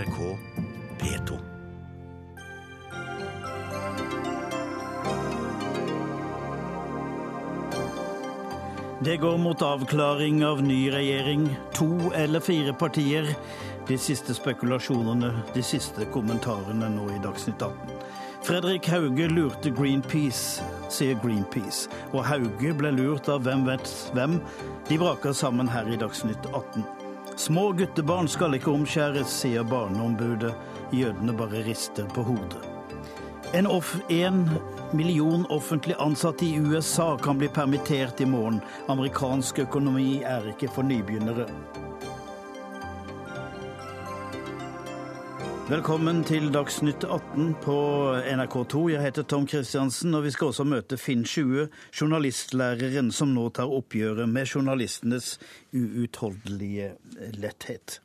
NRK P2. Det går mot avklaring av ny regjering. To eller fire partier. De siste spekulasjonene, de siste kommentarene nå i Dagsnytt 18. Fredrik Hauge lurte Greenpeace, sier Greenpeace. Og Hauge ble lurt av hvem vet hvem. De braker sammen her i Dagsnytt 18. Små guttebarn skal ikke omskjæres, sier Barneombudet. Jødene bare rister på hodet. En, off en million offentlig ansatte i USA kan bli permittert i morgen. Amerikansk økonomi er ikke for nybegynnere. Velkommen til Dagsnytt 18 på NRK2. Jeg heter Tom Kristiansen, og vi skal også møte Finn 20, journalistlæreren som nå tar oppgjøret med journalistenes uutholdelige letthet.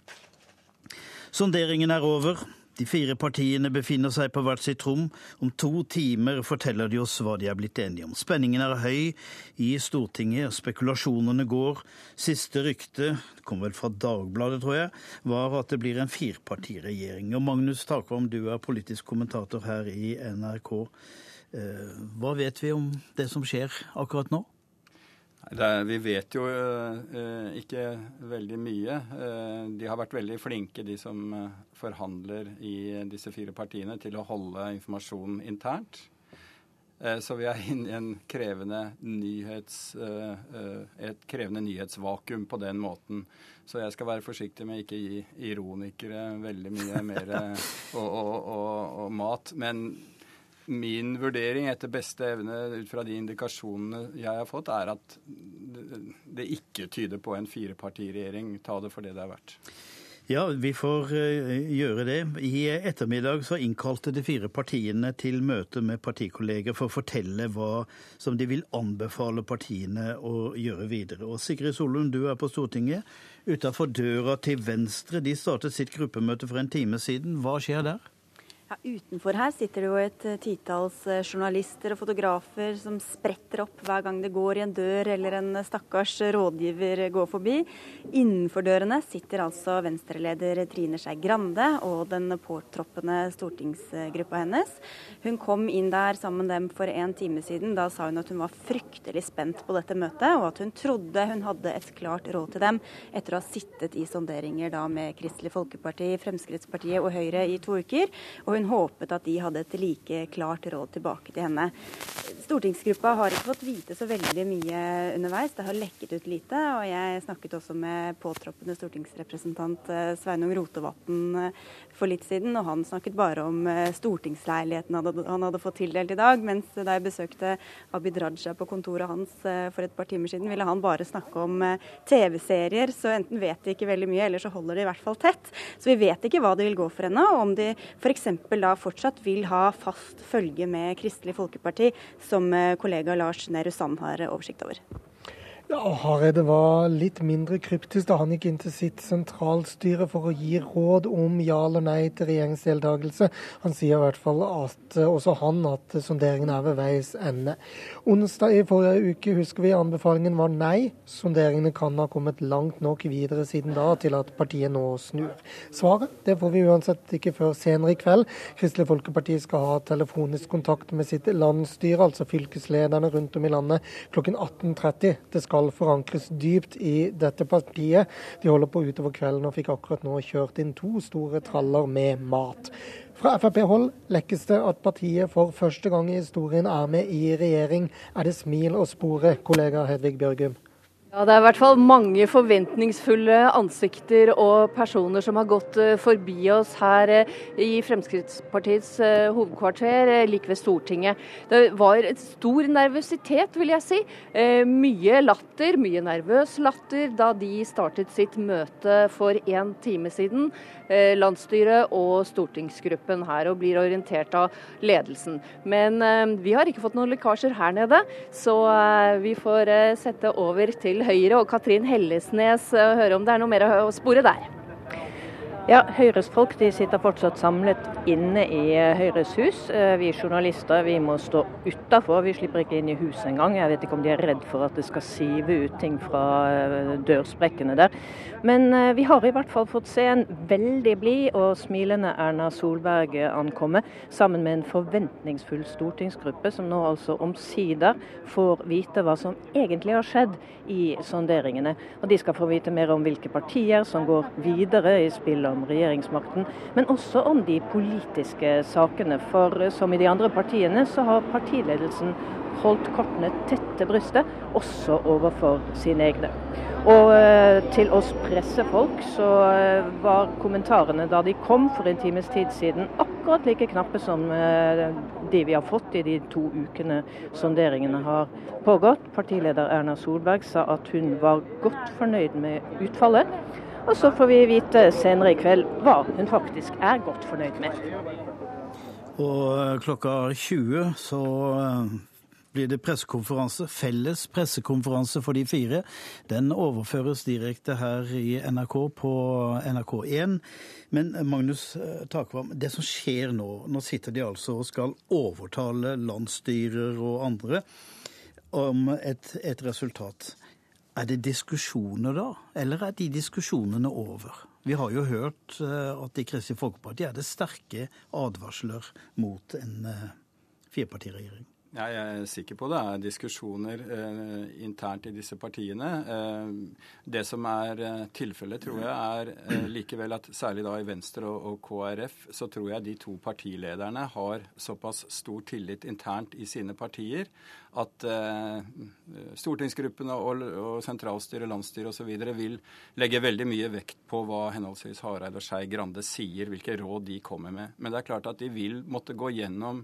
Sonderingen er over. De fire partiene befinner seg på hvert sitt rom. Om to timer forteller de oss hva de er blitt enige om. Spenningen er høy i Stortinget, spekulasjonene går. Siste rykte, det kom vel fra Dagbladet, tror jeg, var at det blir en firpartiregjering. Og Magnus Takvam, du er politisk kommentator her i NRK. Eh, hva vet vi om det som skjer akkurat nå? Er, vi vet jo uh, ikke veldig mye. Uh, de har vært veldig flinke, de som uh, forhandler i disse fire partiene, til å holde informasjonen internt. Så vi er inne i en krevende nyhets, et krevende nyhetsvakuum på den måten. Så jeg skal være forsiktig med ikke gi ironikere veldig mye mer og, og, og, og mat. Men Min vurdering etter beste evne ut fra de indikasjonene jeg har fått, er at det ikke tyder på en firepartiregjering. Ta det for det det er verdt. Ja, vi får uh, gjøre det. I ettermiddag så innkalte de fire partiene til møte med partikolleger for å fortelle hva som de vil anbefale partiene å gjøre videre. Og Sigrid Solund, du er på Stortinget. Utafor døra til venstre, de startet sitt gruppemøte for en time siden. Hva skjer der? Ja, utenfor her sitter det jo et eh, titalls eh, journalister og fotografer som spretter opp hver gang det går i en dør eller en stakkars rådgiver går forbi. Innenfor dørene sitter altså Venstre-leder Trine Skei Grande og den påtroppende stortingsgruppa hennes. Hun kom inn der sammen med dem for en time siden. Da sa hun at hun var fryktelig spent på dette møtet, og at hun trodde hun hadde et klart råd til dem etter å ha sittet i sonderinger da med Kristelig Folkeparti, Fremskrittspartiet og Høyre i to uker. Og hun håpet at de hadde et like klart råd tilbake til henne. Stortingsgruppa har ikke fått vite så veldig mye underveis. Det har lekket ut lite. Og jeg snakket også med påtroppende stortingsrepresentant eh, Sveinung Rotevatn eh, for litt siden, og han snakket bare om eh, stortingsleiligheten han hadde fått tildelt i dag. Mens da jeg besøkte Abid Raja på kontoret hans for et par timer siden, ville han bare snakke om TV-serier. Så enten vet de ikke veldig mye, eller så holder de i hvert fall tett. Så vi vet ikke hva det vil gå for ennå. Om de f.eks da fortsatt vil ha fast følge med Kristelig Folkeparti, som eh, kollega Lars Nehru Sand har oversikt over. Ja, Hareide var litt mindre kryptisk da han gikk inn til sitt sentralstyre for å gi råd om ja eller nei til regjeringsdeltakelse. Han sier i hvert fall at eh, også han at sonderingen er ved veis ende. Onsdag i forrige uke husker vi anbefalingen var nei. Sonderingene kan ha kommet langt nok videre siden da til at partiet nå snur. Svaret det får vi uansett ikke før senere i kveld. Kristelig Folkeparti skal ha telefonisk kontakt med sitt landsstyre, altså fylkeslederne rundt om i landet, klokken 18.30. Det skal skal forankres dypt i dette partiet. De holder på utover kvelden og fikk akkurat nå kjørt inn to store traller med mat. Fra Frp-hold lekkes det at partiet for første gang i historien er med i regjering. Er det smil å spore, kollega Hedvig Bjørgum? Ja, Det er i hvert fall mange forventningsfulle ansikter og personer som har gått eh, forbi oss her eh, i Fremskrittspartiets eh, hovedkvarter, like ved Stortinget. Det var et stor nervøsitet, vil jeg si. Mye latter, mye nervøs latter, da de startet sitt møte for en time siden. Landsstyret og stortingsgruppen her, og blir orientert av ledelsen. Men vi har ikke fått noen lekkasjer her nede, så vi får sette over til Høyre og Katrin Hellesnes og høre om det er noe mer å spore der. Ja, Høyres folk de sitter fortsatt samlet inne i eh, Høyres hus. Eh, vi journalister vi må stå utafor, vi slipper ikke inn i huset engang. Jeg vet ikke om de er redd for at det skal sive ut ting fra eh, dørsprekkene der. Men vi har i hvert fall fått se en veldig blid og smilende Erna Solberg ankomme, sammen med en forventningsfull stortingsgruppe, som nå altså omsider får vite hva som egentlig har skjedd i sonderingene. Og De skal få vite mer om hvilke partier som går videre i spillet om regjeringsmakten, men også om de politiske sakene. For som i de andre partiene, så har partiledelsen holdt kortene tett til brystet, også overfor sine egne. Og eh, til oss pressefolk så eh, var kommentarene da de kom for en times tid siden akkurat like knappe som eh, de vi har fått i de to ukene sonderingene har pågått. Partileder Erna Solberg sa at hun var godt fornøyd med utfallet. Og så får vi vite senere i kveld hva hun faktisk er godt fornøyd med. Og eh, klokka 20 så eh, blir det pressekonferanse, felles pressekonferanse for de fire. Den overføres direkte her i NRK på NRK1. Men eh, Magnus Takvam, det som skjer nå, nå sitter de altså og skal overtale landsstyrer og andre om et, et resultat. Er det diskusjoner da, eller er de diskusjonene over? Vi har jo hørt eh, at i Kristelig Folkeparti er det sterke advarsler mot en eh, firepartiregjering. Ja, jeg er sikker på det er diskusjoner eh, internt i disse partiene. Eh, det som er eh, tilfellet, tror jeg, er eh, likevel at særlig da i Venstre og, og, KrF, så tror jeg de to partilederne har såpass stor tillit internt i sine partier at eh, stortingsgruppene og, og sentralstyret, landsstyret osv. vil legge veldig mye vekt på hva henholdsvis Hareide og Skei Grande sier, hvilke råd de kommer med. Men det er klart at de vil måtte gå gjennom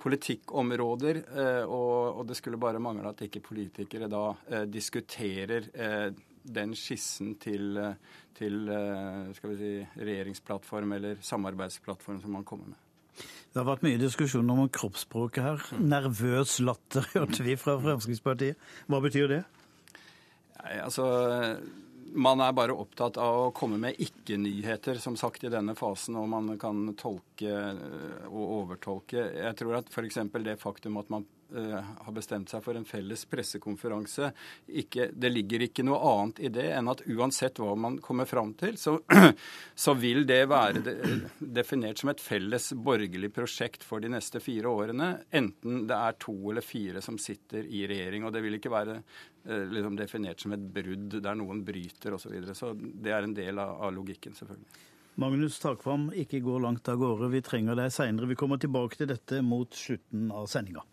politikkområder. Eh, og, det skulle bare mangle at ikke politikere da eh, diskuterer eh, den skissen til, til skal vi si, regjeringsplattform eller samarbeidsplattform som man kommer med. Det har vært mye diskusjon om kroppsspråket her. Nervøs latter hørte vi fra Fremskrittspartiet. Hva betyr det? Nei, altså man er bare opptatt av å komme med ikke-nyheter, som sagt, i denne fasen, og man kan tolke eh, og overtolke. Jeg tror at f.eks. det faktum at man har bestemt seg for en felles pressekonferanse ikke, Det ligger ikke noe annet i det enn at uansett hva man kommer fram til, så, så vil det være de, definert som et felles borgerlig prosjekt for de neste fire årene, enten det er to eller fire som sitter i regjering. og Det vil ikke være Eh, liksom definert som et brudd der noen bryter osv. Så, videre. så det er en del av, av logikken, selvfølgelig. Magnus Takvam, ikke gå langt av gårde. Vi trenger deg seinere. Vi kommer tilbake til dette mot slutten av sendinga.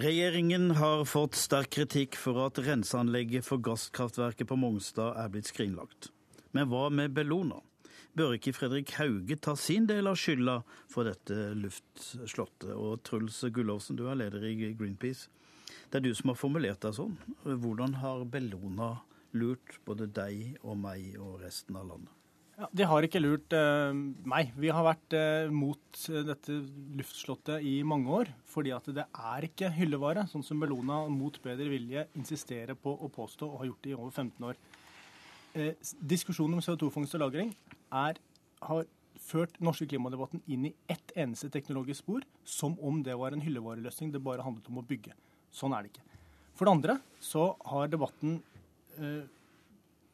Regjeringen har fått sterk kritikk for at renseanlegget for gasskraftverket på Mongstad er blitt skrinlagt. Men hva med Bellona? Bør ikke Fredrik Hauge ta sin del av skylda for dette luftslottet? Og Truls Gullovsen, du er leder i Greenpeace. Det er du som har formulert deg sånn. Hvordan har Bellona lurt både deg og meg og resten av landet? Ja, de har ikke lurt eh, meg. Vi har vært eh, mot dette luftslottet i mange år. Fordi at det er ikke hyllevare, sånn som Bellona mot bedre vilje insisterer på å påstå og har gjort det i over 15 år. Eh, diskusjonen om CO2-fangst og -lagring er, har ført norske klimadebatten inn i ett eneste teknologisk spor, som om det var en hyllevareløsning det bare handlet om å bygge. Sånn er det ikke. For det andre så har debatten eh,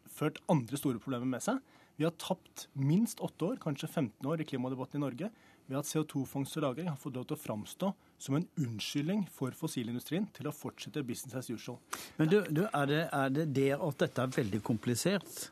ført andre store problemer med seg. Vi har tapt minst åtte år, kanskje 15 år, i klimadebatten i Norge ved at CO2-fangst og -lagring har fått lov til å framstå som en unnskyldning for fossilindustrien til å fortsette business as usual. Men du, du, er, det, er, det, det at dette er veldig komplisert,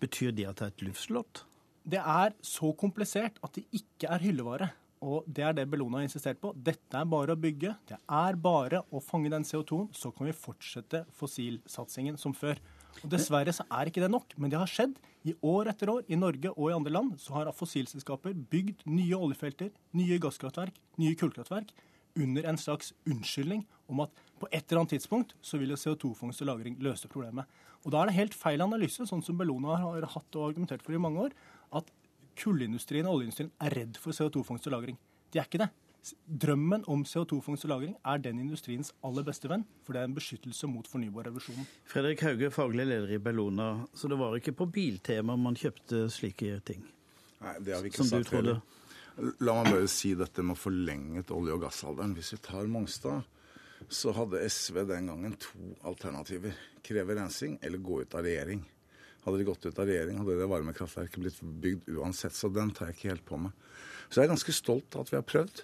betyr det at det er et luftslott? Det er så komplisert at det ikke er hyllevare. Og det er det Bellona har insistert på. Dette er bare å bygge. Det er bare å fange den CO2-en. Så kan vi fortsette fossilsatsingen som før. Og Dessverre så er ikke det nok, men det har skjedd. I år etter år, i Norge og i andre land, så har fossilselskaper bygd nye oljefelter, nye gasskraftverk, nye kullkraftverk under en slags unnskyldning om at på et eller annet tidspunkt så vil CO2-fangst og -lagring løse problemet. Og Da er det helt feil analyse, sånn som Bellona har hatt og argumentert for i mange år, at kullindustrien og oljeindustrien er redd for CO2-fangst og -lagring. De er ikke det. Drømmen om CO2-fangst og -lagring er den industriens aller beste venn, for det er en beskyttelse mot fornybarrevolusjonen. Fredrik Hauge, faglig leder i Bellona. Så det var ikke på biltema man kjøpte slike ting? Nei, det har vi ikke sagt heller. La meg bare si dette med forlenget olje- og gassalderen. Hvis vi tar Mongstad, så hadde SV den gangen to alternativer. Kreve rensing eller gå ut av regjering. Hadde de gått ut av regjering, hadde det varmekraftverket blitt bygd uansett. Så den tar jeg ikke helt på meg. Så jeg er ganske stolt av at vi har prøvd.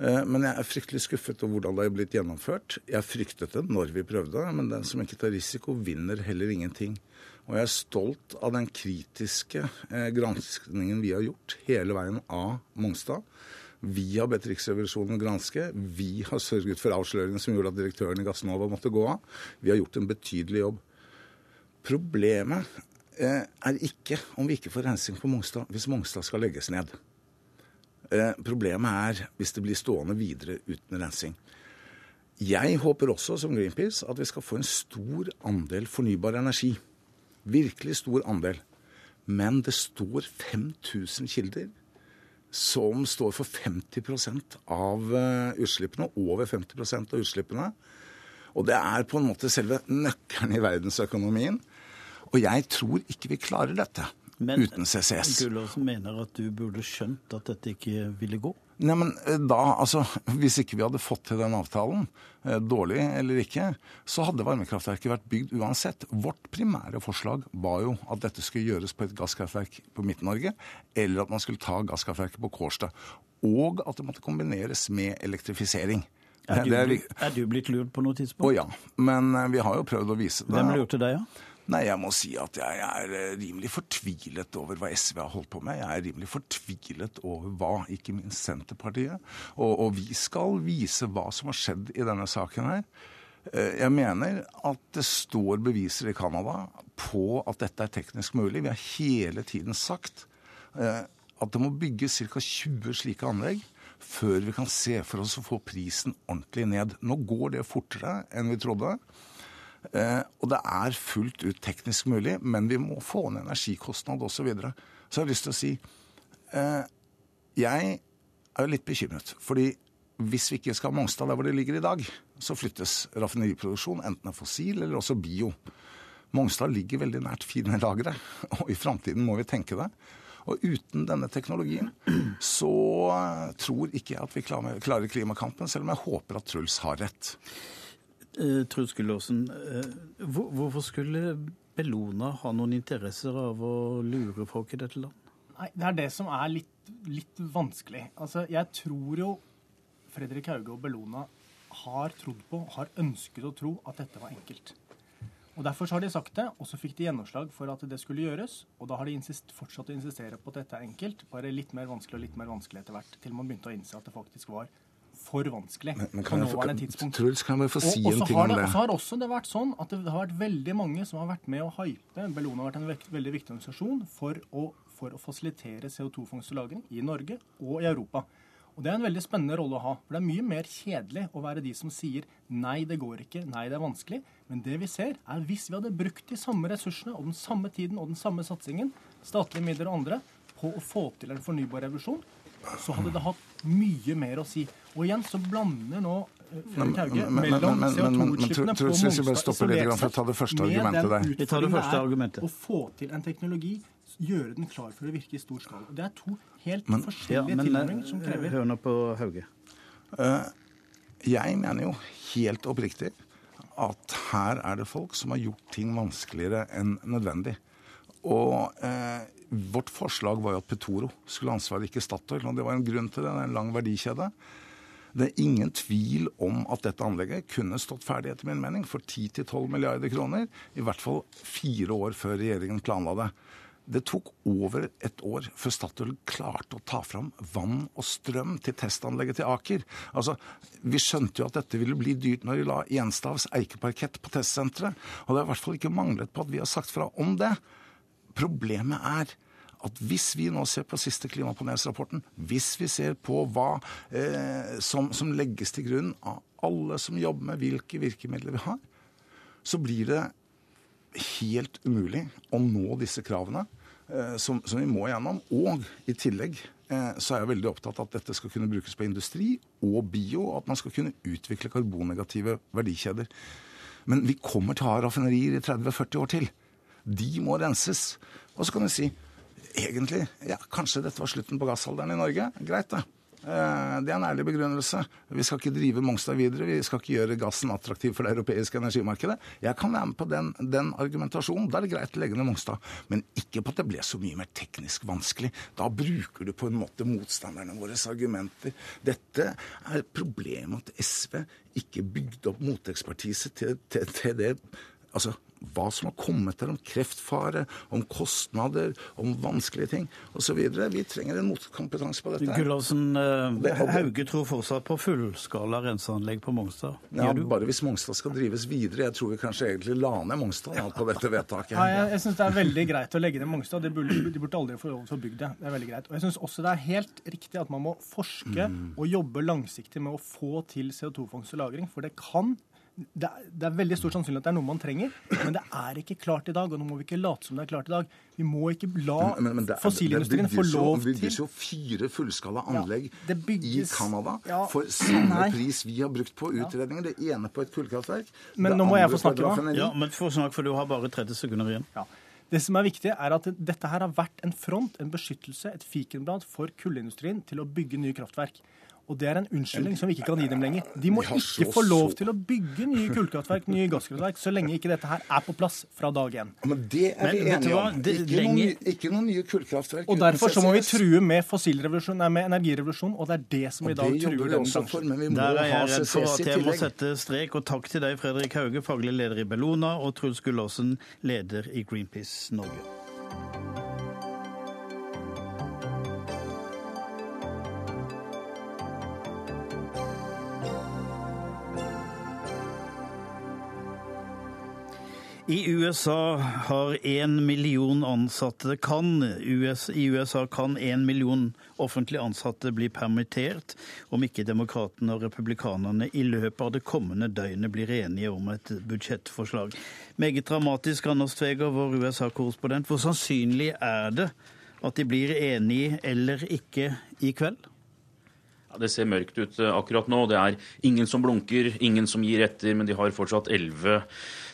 Eh, men jeg er fryktelig skuffet over hvordan det er blitt gjennomført. Jeg fryktet det når vi prøvde, men den som ikke tar risiko, vinner heller ingenting. Og jeg er stolt av den kritiske eh, granskningen vi har gjort hele veien av Mongstad. Vi har bedt Riksrevisjonen granske. Vi har sørget for avsløringen som gjorde at direktøren i Gassnova måtte gå av. Vi har gjort en betydelig jobb. Problemet eh, er ikke om vi ikke får rensing på Mongstad hvis Mongstad skal legges ned. Eh, problemet er hvis det blir stående videre uten rensing. Jeg håper også, som Greenpeace, at vi skal få en stor andel fornybar energi. Virkelig stor andel. Men det står 5000 kilder som står for 50% av eh, utslippene, over 50% av utslippene. Og det er på en måte selve nøkkelen i verdensøkonomien. Og jeg tror ikke vi klarer dette. Men, uten CCS. Gullåsen mener at du burde skjønt at dette ikke ville gå? Nei, men eh, da, altså, Hvis ikke vi hadde fått til den avtalen, eh, dårlig eller ikke, så hadde varmekraftverket vært bygd uansett. Vårt primære forslag var jo at dette skulle gjøres på et gasskraftverk på Midt-Norge, eller at man skulle ta gasskraftverket på Kårstad. Og at det måtte kombineres med elektrifisering. Er du, er, er du blitt lurt på noe tidspunkt? Å ja, men eh, vi har jo prøvd å vise det. Hvem lurte deg, da? Ja? Nei, jeg må si at jeg er eh, rimelig fortvilet over hva SV har holdt på med. Jeg er rimelig fortvilet over hva ikke minst Senterpartiet. Og, og vi skal vise hva som har skjedd i denne saken her. Eh, jeg mener at det står beviser i Canada på at dette er teknisk mulig. Vi har hele tiden sagt eh, at det må bygges ca. 20 slike anlegg før vi kan se for oss å få prisen ordentlig ned. Nå går det fortere enn vi trodde. Eh, og det er fullt ut teknisk mulig, men vi må få ned energikostnad osv. Så, videre. så jeg har lyst til å si eh, Jeg er jo litt bekymret. fordi hvis vi ikke skal ha Mongstad der hvor det ligger i dag, så flyttes raffineriproduksjon enten av fossil eller også bio. Mongstad ligger veldig nært fine lagre, og i framtiden må vi tenke det. Og uten denne teknologien så tror ikke jeg at vi klarer klimakampen, selv om jeg håper at Truls har rett. Eh, Truls Gullåsen, eh, hvorfor skulle Bellona ha noen interesser av å lure folk i dette land? Nei, Det er det som er litt, litt vanskelig. Altså, Jeg tror jo Fredrik Hauge og Bellona har trodd på, har ønsket å tro, at dette var enkelt. Og Derfor har de sagt det, og så fikk de gjennomslag for at det skulle gjøres. Og da har de insist, fortsatt å insistere på at dette er enkelt, bare litt mer vanskelig og litt mer vanskelig etter hvert. Til man begynte å innse at det faktisk var for vanskelig men, men på nåværende tidspunkt. Truls, kan jeg få si og, en ting om det? Og så har også det vært sånn at det har vært veldig mange som har vært med å hype Bellona har vært en vekt, veldig viktig organisasjon for å, for å fasilitere CO2-fangst og -lagring i Norge og i Europa. Og Det er en veldig spennende rolle å ha. For Det er mye mer kjedelig å være de som sier nei, det går ikke, nei, det er vanskelig. Men det vi ser, er hvis vi hadde brukt de samme ressursene og den samme tiden og den samme satsingen, statlige midler og andre, på å få til en fornybar revolusjon, så hadde det hatt mye mer å si. Og igjen så blander nå eh, Fredrik Hauge mellom CO2-utslippene på Mongstad isolert med den utfordringen er å få til en teknologi, gjøre den klar for å virke i stor skala. Det er to helt men, forskjellige ja, tilnærminger som krever eh, Hør nå på Hauge. Uh, jeg mener jo helt oppriktig at her er det folk som har gjort ting vanskeligere enn nødvendig. Og eh, Vårt forslag var jo at Petoro skulle ha ansvaret, ikke Statoil. Og det var en grunn til det. Det er en lang verdikjede. Det er ingen tvil om at dette anlegget kunne stått ferdig, etter min mening, for 10-12 milliarder kroner. I hvert fall fire år før regjeringen planla det. Det tok over et år før Statoil klarte å ta fram vann og strøm til testanlegget til Aker. Altså, Vi skjønte jo at dette ville bli dyrt når vi la Gjenstavs eikeparkett på testsenteret. Og det har i hvert fall ikke manglet på at vi har sagt fra om det. Problemet er at hvis vi nå ser på siste klimapanelsrapporten, hvis vi ser på hva eh, som, som, legges til grunn av alle som jobber med hvilke virkemidler vi har, så blir det helt umulig å nå disse kravene eh, som, som, vi må gjennom. Og i tillegg eh, så er jeg veldig opptatt av at dette skal kunne brukes på industri og bio, og at man skal kunne utvikle karbonnegative verdikjeder. Men vi kommer til å ha raffinerier i 30-40 år til. De må renses. Og så kan du si egentlig, ja, kanskje dette var slutten på gassalderen i Norge. Greit, det. Eh, det er en ærlig begrunnelse. Vi skal ikke drive Mongstad videre. Vi skal ikke gjøre gassen attraktiv for det europeiske energimarkedet. Jeg kan være med på den, den argumentasjonen. Da er det greit å legge ned Mongstad. Men ikke på at det ble så mye mer teknisk vanskelig. Da bruker du på en måte motstanderne våres argumenter. Dette er problemet at SV ikke bygde opp motekspertise til, til, til det Altså, hva som har kommet til om kreftfare, om kostnader, om vanskelige ting osv. Vi trenger en motkompetanse på dette. Gullåsen, eh, Hauge tror fortsatt på fullskala renseanlegg på Mongstad. Ja, Bare hvis Mongstad skal drives videre. Jeg tror vi kanskje egentlig la ned Mongstad på dette vedtaket. Nei, jeg jeg syns det er veldig greit å legge ned Mongstad. De burde, de burde aldri få lov til å bygge det. Det er veldig greit. Og jeg syns også det er helt riktig at man må forske mm. og jobbe langsiktig med å få til CO2-fangst og -lagring. For det kan det er, det er, veldig stor sannsynlig at det er noe man trenger, men det er ikke klart i dag. Og nå må vi ikke late som det er klart i dag. Vi må ikke la men, men, men fossilindustrien få lov til Det bygges jo fire fullskala anlegg ja, i Canada ja, for samme nei. pris vi har brukt på utredninger. Det ene på et kullkraftverk. Men nå må jeg få snakke, da. Ja, men få snakke, for du har bare 30 sekunder igjen. Ja. Det som er viktig, er at dette her har vært en front, en beskyttelse, et fikenblad for kullindustrien til å bygge nye kraftverk. Og det er en unnskyldning som vi ikke kan gi dem lenger. De må ikke få lov til å bygge nye kullkraftverk, nye gasskraftverk, så lenge ikke dette her er på plass fra dag én. Men det er vi enige om. Ikke, noen, ikke noen nye kullkraftverk. Og derfor så må vi true med fossilrevolusjon, nei, med energirevolusjon, og det er det som i dag truer denne bransjen. Der er jeg redd for at jeg må sette strek, og takk til deg, Fredrik Hauge, faglig leder i Bellona, og Truls Gullåsen, leder i Greenpeace Norge. I USA har én million ansatte kan, US, I USA kan én million offentlig ansatte bli permittert om ikke demokratene og republikanerne i løpet av det kommende døgnet blir enige om et budsjettforslag. Meget dramatisk, Anders Tveger, vår USA-korrespondent. Hvor sannsynlig er det at de blir enige eller ikke i kveld? Ja, det ser mørkt ut eh, akkurat nå. Det er ingen som blunker, ingen som gir etter, men de har fortsatt elleve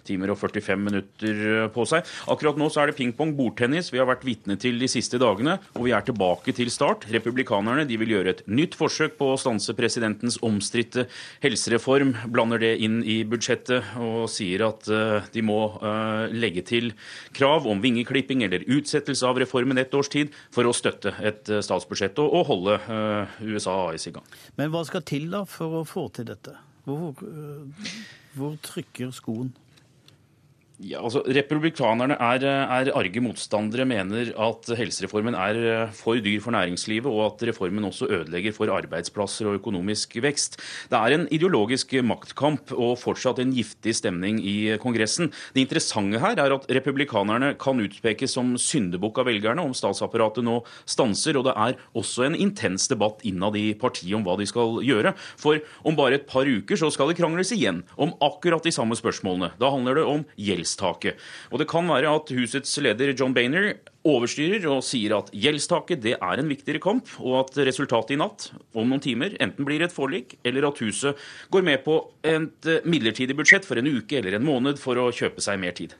timer og 45 minutter eh, på seg. Akkurat nå så er det pingpong, bordtennis, vi har vært vitne til de siste dagene. Og vi er tilbake til start. Republikanerne de vil gjøre et nytt forsøk på å stanse presidentens omstridte helsereform. Blander det inn i budsjettet og sier at uh, de må uh, legge til krav om vingeklipping eller utsettelse av reformen ett års tid for å støtte et statsbudsjett og, og holde USA AS i gang. Men hva skal til da for å få til dette? Hvor, hvor trykker skoen? Ja, altså Republikanerne er, er, arge motstandere, mener at helsereformen er eh, for dyr for næringslivet, og at reformen også ødelegger for arbeidsplasser og økonomisk vekst. Det er en ideologisk maktkamp og fortsatt en giftig stemning i Kongressen. Det interessante her er at republikanerne kan utpekes som syndebukk av velgerne om statsapparatet nå stanser, og det er også en intens debatt innad i partiet om hva de skal gjøre. For om bare et par uker så skal det krangles igjen om akkurat de samme spørsmålene. Da handler det om gjeld gjeldstaket. Og Det kan være at husets leder John Bainer overstyrer og sier at gjeldstaket det er en viktigere kamp, og at resultatet i natt, om noen timer, enten blir et forlik, eller at huset går med på et eh, midlertidig budsjett for en uke eller en måned for å kjøpe seg mer tid.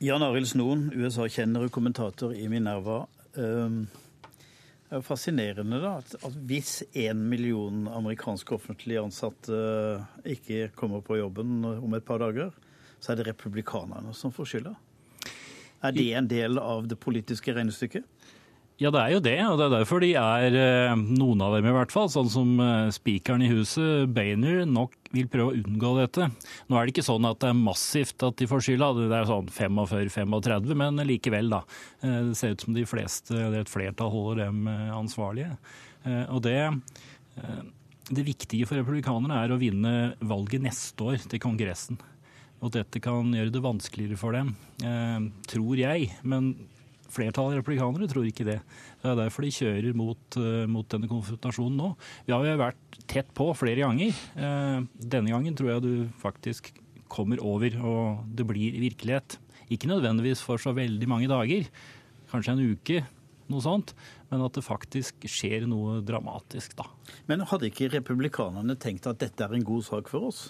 Jan Arild Snoen, USA-kjenner og kommentator i Minerva. Um det er fascinerende da, at, hvis én million amerikanske offentlig ansatte ikke kommer på jobben om et par dager, så er det republikanerne som får skylda. Er det en del av det politiske regnestykket? Ja, det er jo det, og det er derfor de er, eh, noen av dem i hvert fall, sånn som eh, spikeren i huset, Bainer, nok vil prøve å unngå dette. Nå er det ikke sånn at det er massivt at de får skylda, det er sånn 45-35, men likevel, da. Eh, det ser ut som de fleste, det er et flertall, holder dem ansvarlige. Og det det viktige for republikanerne er å vinne valget neste år til Kongressen. Og dette kan gjøre det vanskeligere for dem, eh, tror jeg. Men flertallet av republikanere tror ikke det. Det er derfor de kjører mot, uh, mot, denne konfrontasjonen nå. Vi har jo vært tett på flere ganger. Uh, denne gangen tror jeg du faktisk kommer over, og det blir virkelighet. Ikke nødvendigvis for så veldig mange dager, kanskje en uke, noe sånt, men at det faktisk skjer noe dramatisk, da. Men hadde ikke republikanerne tenkt at dette er en god sak for oss?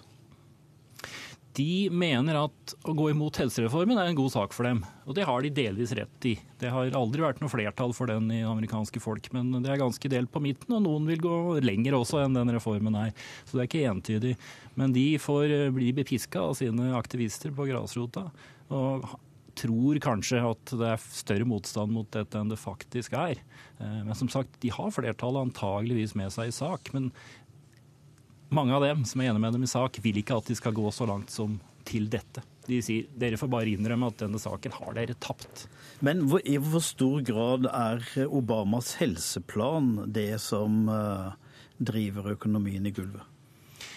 De mener at å gå imot helsereformen er en god sak for dem, og det har de delvis rett i. Det har aldri vært noe flertall for den i amerikanske folk, men det er ganske delt på midten, og noen vil gå lenger også enn den reformen er. Så det er ikke entydig. Men de får eh, bli bepiska av sine aktivister på grasrota. og tror kanskje at det er større motstand mot dette enn det faktisk er. Eh, men som sagt, de har flertallet antageligvis med seg i sak. Men mange av dem som er enige med dem i sak, vil ikke at de skal gå så langt som til dette. De sier dere får bare innrømme at denne saken har dere tapt. Men i hvor stor grad er Obamas helseplan det som uh, driver økonomien i gulvet?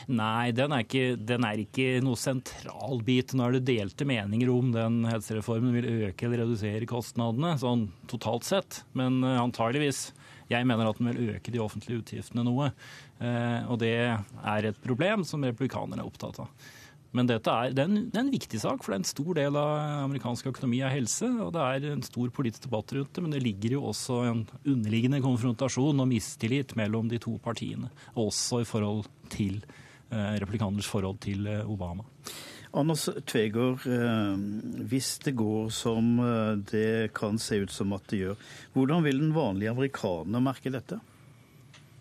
Nei, den er, ikke, den er ikke noe sentral bit. Nå er det delte meninger om den helsereformen vil øke eller redusere kostnadene, sånn totalt sett. Men uh, antageligvis. Jeg mener at den vil øke de offentlige utgiftene noe. Uh, og det er et problem som republikanerne er opptatt av. Men dette er, det, er en, det er en viktig sak, for det er en stor del av amerikansk økonomi er helse. Og det er en stor politisk debatt rundt det, men det ligger jo også en underliggende konfrontasjon og mistillit mellom de to partiene. Også i forhold til eh, replikaners forhold til eh, Obama. Anders Tvegård, eh, hvis det går som det kan se ut som at det gjør, hvordan vil den vanlige amerikaner merke dette?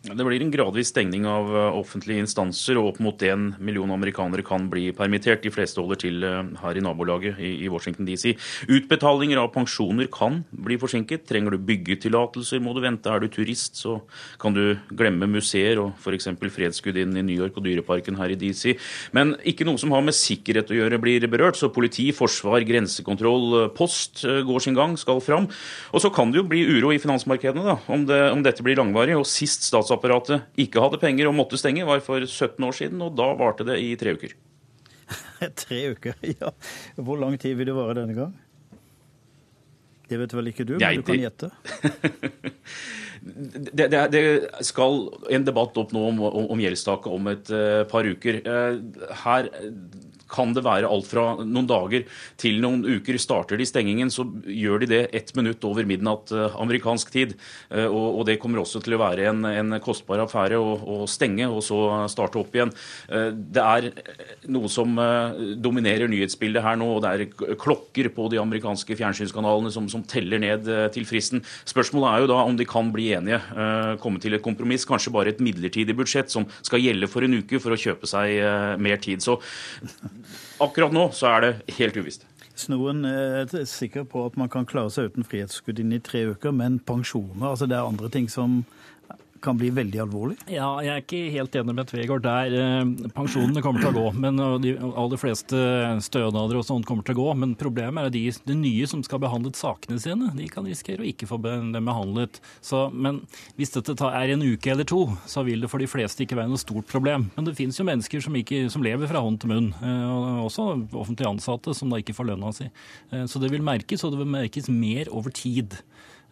Det blir en gradvis stengning av eh, offentlige instanser, og opp mot én million amerikanere kan bli permittert. De fleste holder til eh, her i nabolaget i Washington DC. Utbetalinger av pensjoner kan bli forsinket. Trenger du byggetillatelser, må du vente. Er du turist, så kan du glemme museer og f.eks. Fredsgudinnen i New York og Dyreparken her i DC. Men ikke noe som har med sikkerhet å gjøre, blir berørt. Så politi, forsvar, grensekontroll, eh, post går sin gang, skal fram. Og så kan det jo bli uro i finansmarkedene da, om, det, om dette blir langvarig. og sist stats statsapparatet ikke hadde penger og måtte stenge, var for 17 år siden, og da varte det i tre uker. tre uker, ja. Hvor lang tid vil det vare denne gang? Det vet vel ikke du, men Jeg, du kan gjette. det, det, det, skal en debatt opp nå om, om, om gjeldstaket om et uh, par uker. Uh, her kan det være alt fra noen dager til noen uker. Starter de stengingen, så gjør de det ett minutt over midnatt eh, amerikansk tid. Eh, og, det kommer også til å være en, en kostbar affære å, å, stenge og så starte opp igjen. Eh, det er noe som dominerer nyhetsbildet her nå, og det er klokker på de amerikanske fjernsynskanalene som, som teller ned til fristen. Spørsmålet er jo da om de kan bli enige, komme til et kompromiss, kanskje bare et midlertidig budsjett som skal gjelde for en uke for å kjøpe seg mer tid. Så Akkurat nå så er det helt uvisst. Snoen er sikker på at man kan klare seg uten frihetsgudinne i tre uker, men pensjoner, altså det er andre ting som kan bli veldig alvorlig? Ja, jeg er ikke helt enig med Tvegård der. Eh, pensjonene kommer til å gå, men de aller fleste stønader og sånt kommer til å gå. Men problemet er at de, de nye som skal behandle sakene sine, de kan risikere å ikke få dem behandlet. Så, men hvis dette er en uke eller to, så vil det for de fleste ikke være noe stort problem. Men det finnes jo mennesker som, ikke, som lever fra hånd til munn, eh, og også offentlig ansatte som da ikke får lønna si. Eh, så det vil merkes, og det vil merkes mer over tid.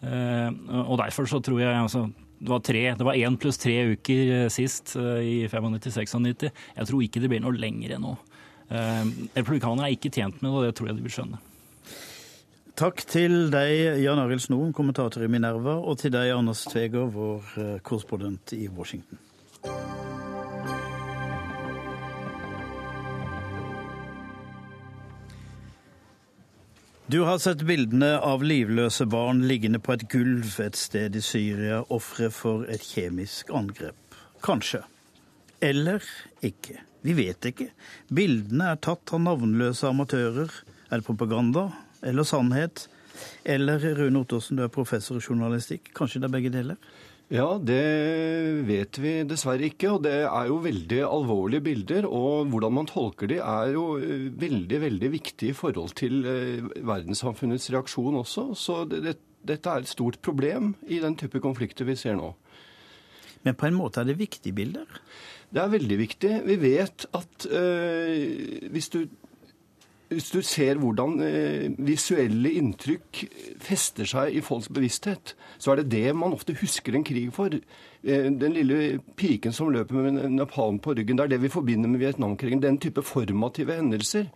Og derfor så tror jeg altså, det var tre, det var én pluss tre uker eh, sist, eh, i 95-96. Jeg tror ikke det blir noe lenger nå. Eh, republikanerne er ikke tjent med det, og det tror jeg de vil skjønne. Takk til deg, Jan Arild Snoen, kommentator i Minerva, og til deg, Anders Tveger, vår korrespondent i Washington. Du har sett bildene av livløse barn liggende på et gulv et sted i Syria, ofre for et kjemisk angrep. Kanskje. Eller ikke. Vi vet ikke. Bildene er tatt av navnløse amatører. Er det propaganda eller sannhet? Eller Rune Ottersen, du er professor i journalistikk. Kanskje det er begge deler? Ja, det vet vi dessverre ikke. Og det er jo veldig alvorlige bilder. Og hvordan man tolker de er jo eh, veldig, veldig viktig i forhold til eh, verdenssamfunnets reaksjon også. Så det, dette er et stort problem i den type konflikter vi ser nå. Men på en måte er det viktige bilder? Det er veldig viktig. Vi vet at øh, hvis du hvis du ser hvordan eh, visuelle inntrykk fester seg i folks bevissthet, så er det det man ofte husker en krig for. Eh, den lille piken som løper med napalm på ryggen, det er det vi forbinder med Vietnamkrigen. Den type formative hendelser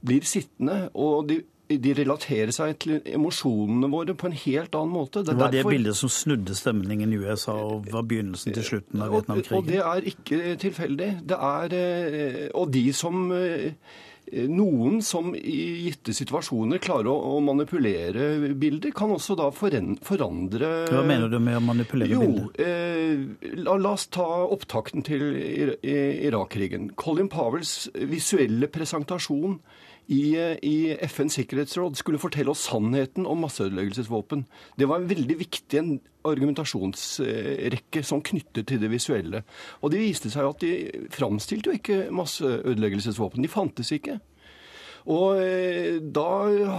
blir sittende. og de de relaterer seg til emosjonene våre på en helt annen måte. Det, det var derfor... det bildet som snudde stemningen i USA og var begynnelsen til slutten av Vietnamkrigen? Og, og det er ikke tilfeldig. Det er, eh, og de som noen som i gitte situasjoner klarer å, manipulere bilder, kan også da forandre Hva mener du med å manipulere jo, bilder? Eh, la, la, oss ta opptakten til Irak-krigen. Colin Powells visuelle presentasjon i, i, FNs sikkerhetsråd skulle fortelle oss sannheten om masseødeleggelsesvåpen. Det var en veldig viktig en argumentasjonsrekke som knyttet til det visuelle. Og det viste seg at de framstilte jo ikke masseødeleggelsesvåpen. De fantes ikke. Og eh, da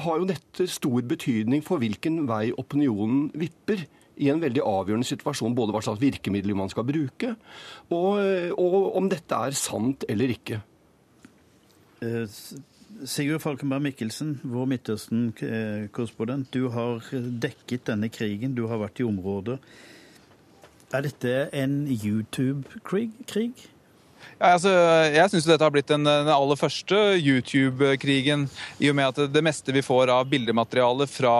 har jo dette stor betydning for hvilken vei opinionen vipper i en veldig avgjørende situasjon, både hva slags virkemidler man skal bruke, og, eh, og om dette er sant eller ikke. Sigurd Falkenberg Mikkelsen, vår Midtøsten-korrespondent. Du har dekket denne krigen, du har vært i området. Er dette en YouTube-krig? Ja, altså, jeg syns dette har blitt den, den aller første YouTube-krigen, i og med at det meste vi får av bildemateriale fra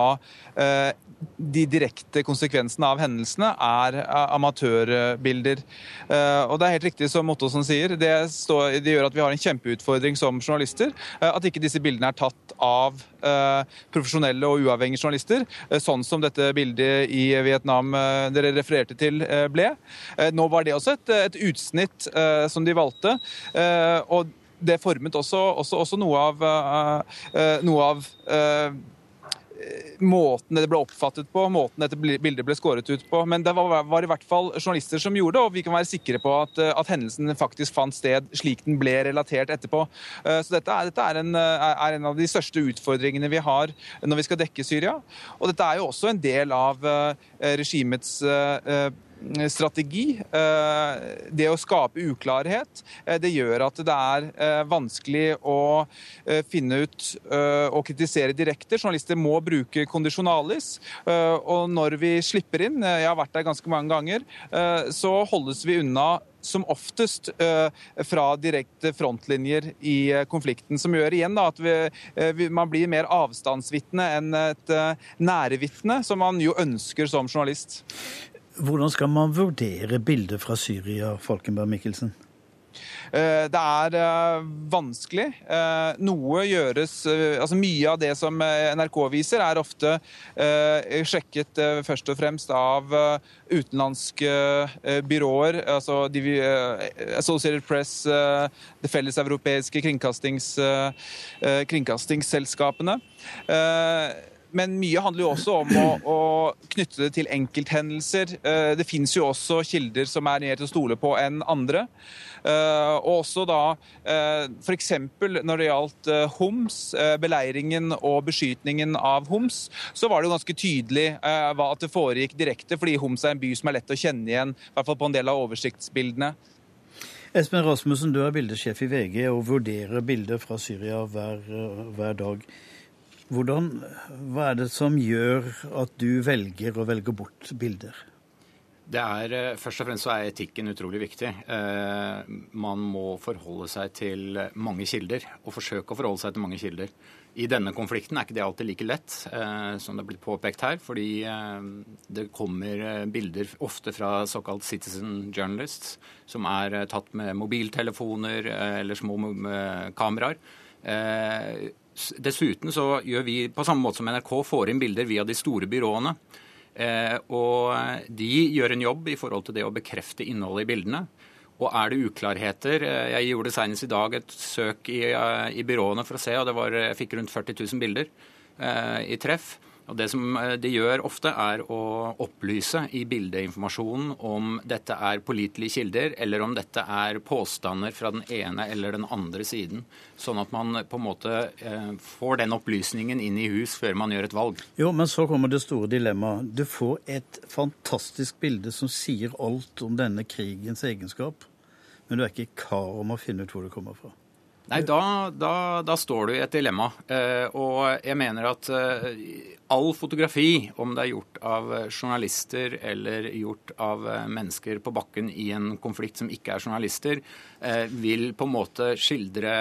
eh, de direkte konsekvensene av hendelsene er amatørbilder. Eh, og det er helt riktig som Ottosen sier, det, står, det, gjør at vi har en kjempeutfordring som journalister. Eh, at ikke disse bildene er tatt av eh, profesjonelle og uavhengige journalister, sånn som dette bildet i Vietnam dere refererte til ble. Nå var det også et, et utsnitt som de valgte. og det formet også, også, også noe av, noe av måten det ble oppfattet på, måten dette bildet ble skåret ut på. Men det var, var, i hvert fall journalister som gjorde det, og vi kan være sikre på at, at hendelsen faktisk fant sted slik den ble relatert etterpå. Eh, så dette, er, dette er, en, er, en, av de største utfordringene vi har når vi skal dekke Syria. Og dette er jo også en del av eh, regimets strategi. Eh, det å skape uklarhet, eh, det gjør at det er eh, vanskelig å finne ut og kritisere direkte. Journalister må bruke kondisjonalis. Og når vi slipper inn, jeg har vært der ganske mange ganger, så holdes vi unna som oftest fra direkte frontlinjer i konflikten. Som gjør igjen da, at vi, man blir mer avstandsvitne enn et nærevitne, som man jo ønsker som journalist. Hvordan skal man vurdere bildet fra Syria, Falkenberg Mikkelsen? Eh, det er eh, vanskelig. Eh, noe gjøres Altså mye av det som NRK viser, er ofte sjekket først og fremst av utenlandske byråer. Altså Associated Press, det felleseuropeiske kringkastings, kringkastingsselskapene. Men mye handler jo også om å, å knytte det til enkelthendelser. Eh, det fins jo også kilder som er mer til å stole på enn andre. Eh, og også da eh, f.eks. når det gjaldt Homs, beleiringen og beskytningen av Homs, så var det jo ganske tydelig at det foregikk direkte, fordi Homs er en by som er lett å kjenne igjen, i hvert fall på en del av oversiktsbildene. Espen Rasmussen, du er bildesjef i VG og vurderer bilder fra Syria hver, hver dag. Hvordan, hva er det som gjør at du velger å velge bort bilder? Det er, eh, Først og fremst så er etikken utrolig viktig. Eh, man må forholde seg til mange kilder, og forsøke å forholde seg til mange kilder. I denne konflikten er ikke det alltid like lett, eh, som det er blitt påpekt her. Fordi det kommer bilder ofte fra såkalt citizen journalists, som er tatt med mobiltelefoner eller små kameraer. Dessuten så gjør vi på samme måte som NRK får inn bilder via de store byråene. Eh, og de gjør en jobb i forhold til det å bekrefte innholdet i bildene. Og er det uklarheter eh, Jeg gjorde senest i dag et søk i, eh, i byråene for å se, og var, jeg fikk rundt 40 000 bilder i treff. Og Det som eh, de gjør ofte, er å opplyse i bildeinformasjonen om dette er pålitelige kilder, eller om dette er påstander fra den ene eller den andre siden. Sånn at man på en måte eh, får den opplysningen inn i hus før man gjør et valg. Jo, men så kommer det store dilemmaet. Du får et fantastisk bilde som sier alt om denne krigens egenskap, men du er ikke kar om å finne ut hvor det kommer fra. Nei, da, da, da, står du i et dilemma. Eh, og jeg mener at eh, all fotografi, om det er gjort av journalister eller gjort av eh, mennesker på bakken i en konflikt som ikke er journalister, vil på en måte skildre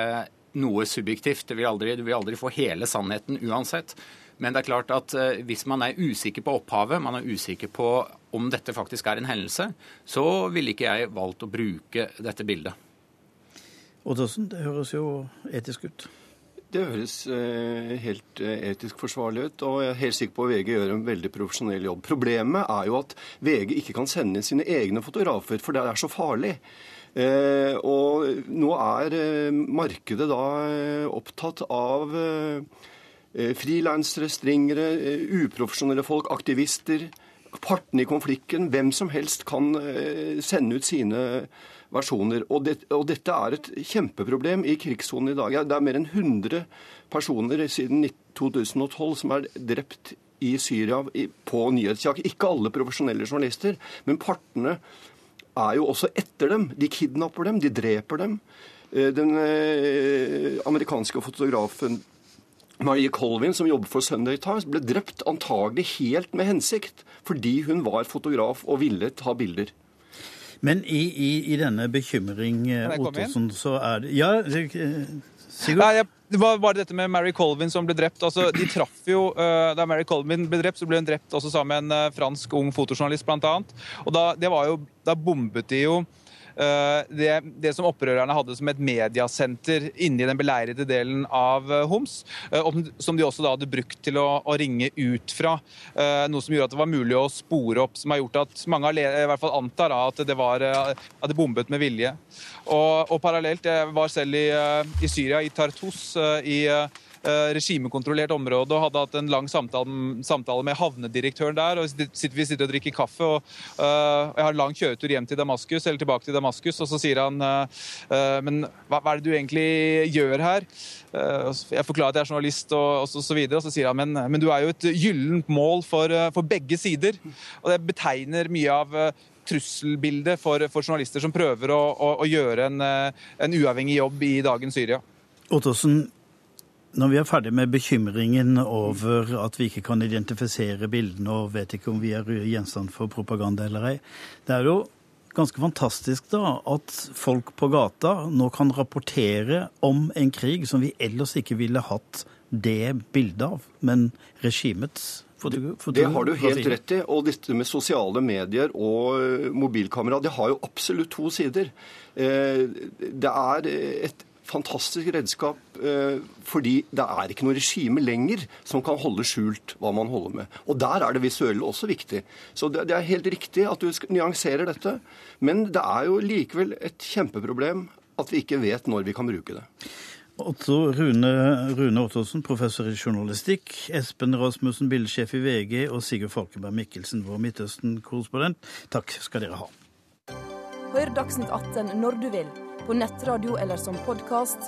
noe subjektivt. Du vil, aldri, du vil aldri få hele sannheten uansett. Men det er klart at hvis man er usikker på opphavet, man er usikker på om dette faktisk er en hendelse, så ville ikke jeg valgt å bruke dette bildet. Ottersen, det høres jo etisk ut. Det høres eh, helt eh, etisk forsvarlig ut, og jeg er helt sikker på at VG gjør en veldig profesjonell jobb. Problemet er jo at VG ikke kan sende sine egne fotografer, for det er så farlig. Eh, og nå er markedet da opptatt av frilansere, stringere, uprofesjonelle folk, aktivister. Partene i konflikten. Hvem som helst kan sende ut sine versjoner. Og, det, og dette er et kjempeproblem i krigssonen i dag. Det er mer enn 100 personer siden 2012 som er drept i Syria på nyhetsjakt. Ikke alle profesjonelle journalister, men partene er jo også etter dem. De kidnapper dem, de dreper dem. Den amerikanske fotografen Marie Colvin, som jobber for Sunday Times, ble drept antagelig helt med hensikt, fordi hun var fotograf og ville ta bilder. Men i, i, i denne bekymring, Ottosen, så er det Ja, Sigurd? Nei, det var bare dette med Mary Colvin som ble drept. Altså, de traff jo, uh, Da Mary Colvin ble drept, så ble hun drept også sammen med en uh, fransk ung fotojournalist, blant annet. Og da, det var jo, da bombet de jo Eh, det, det, som opprørerne hadde som et mediasenter inni den beleirede delen av eh, Homs, eh, som de også da hadde brukt til å, å ringe ut fra. Noe som gjorde at det var mulig å spore opp, som har gjort at mange i hvert fall antar at det var at bombet med vilje. Og, og parallelt, jeg var selv i, i Syria, i Tartus, i Eh, regimekontrollert område og hadde hatt en lang samtale, med havnedirektøren der. og Vi sitter og drikker kaffe, og uh, jeg har lang kjøretur hjem til Damaskus, eller tilbake til Damaskus, og så sier han uh, Men hva, er det du egentlig gjør her? Jeg forklarer at jeg er journalist, og, så, så, videre, og så sier han men, men du er jo et gyllent mål for, for, begge sider. Og det betegner mye av trusselbildet for, for, journalister som prøver å, å, å gjøre en, en, uavhengig jobb i dagens Syria. Ottosen, når vi er ferdig med bekymringen over at vi ikke kan identifisere bildene og vet ikke om vi er gjenstand for propaganda eller ei, det er jo ganske fantastisk da at folk på gata nå kan rapportere om en krig som vi ellers ikke ville hatt det bildet av, men regimets det har du helt rett i. Og dette med sosiale medier og mobilkamera, det har jo absolutt to sider. Eh, det er et fantastisk redskap eh, fordi det er ikke noe regime lenger som kan holde skjult hva man holder med. Og der er det visuelle også viktig. Så det, det er helt riktig at du nyanserer dette. Men det er jo likevel et kjempeproblem at vi ikke vet når vi kan bruke det. Otto Rune, Rune Ottosen, professor i journalistikk, Espen Rasmussen, bildesjef i VG, og Sigurd Falkenberg Mikkelsen, vår Midtøsten-korrespondent. Takk skal dere ha. Hør Dagsnytt 18 når du vil på nettradio eller som podkast.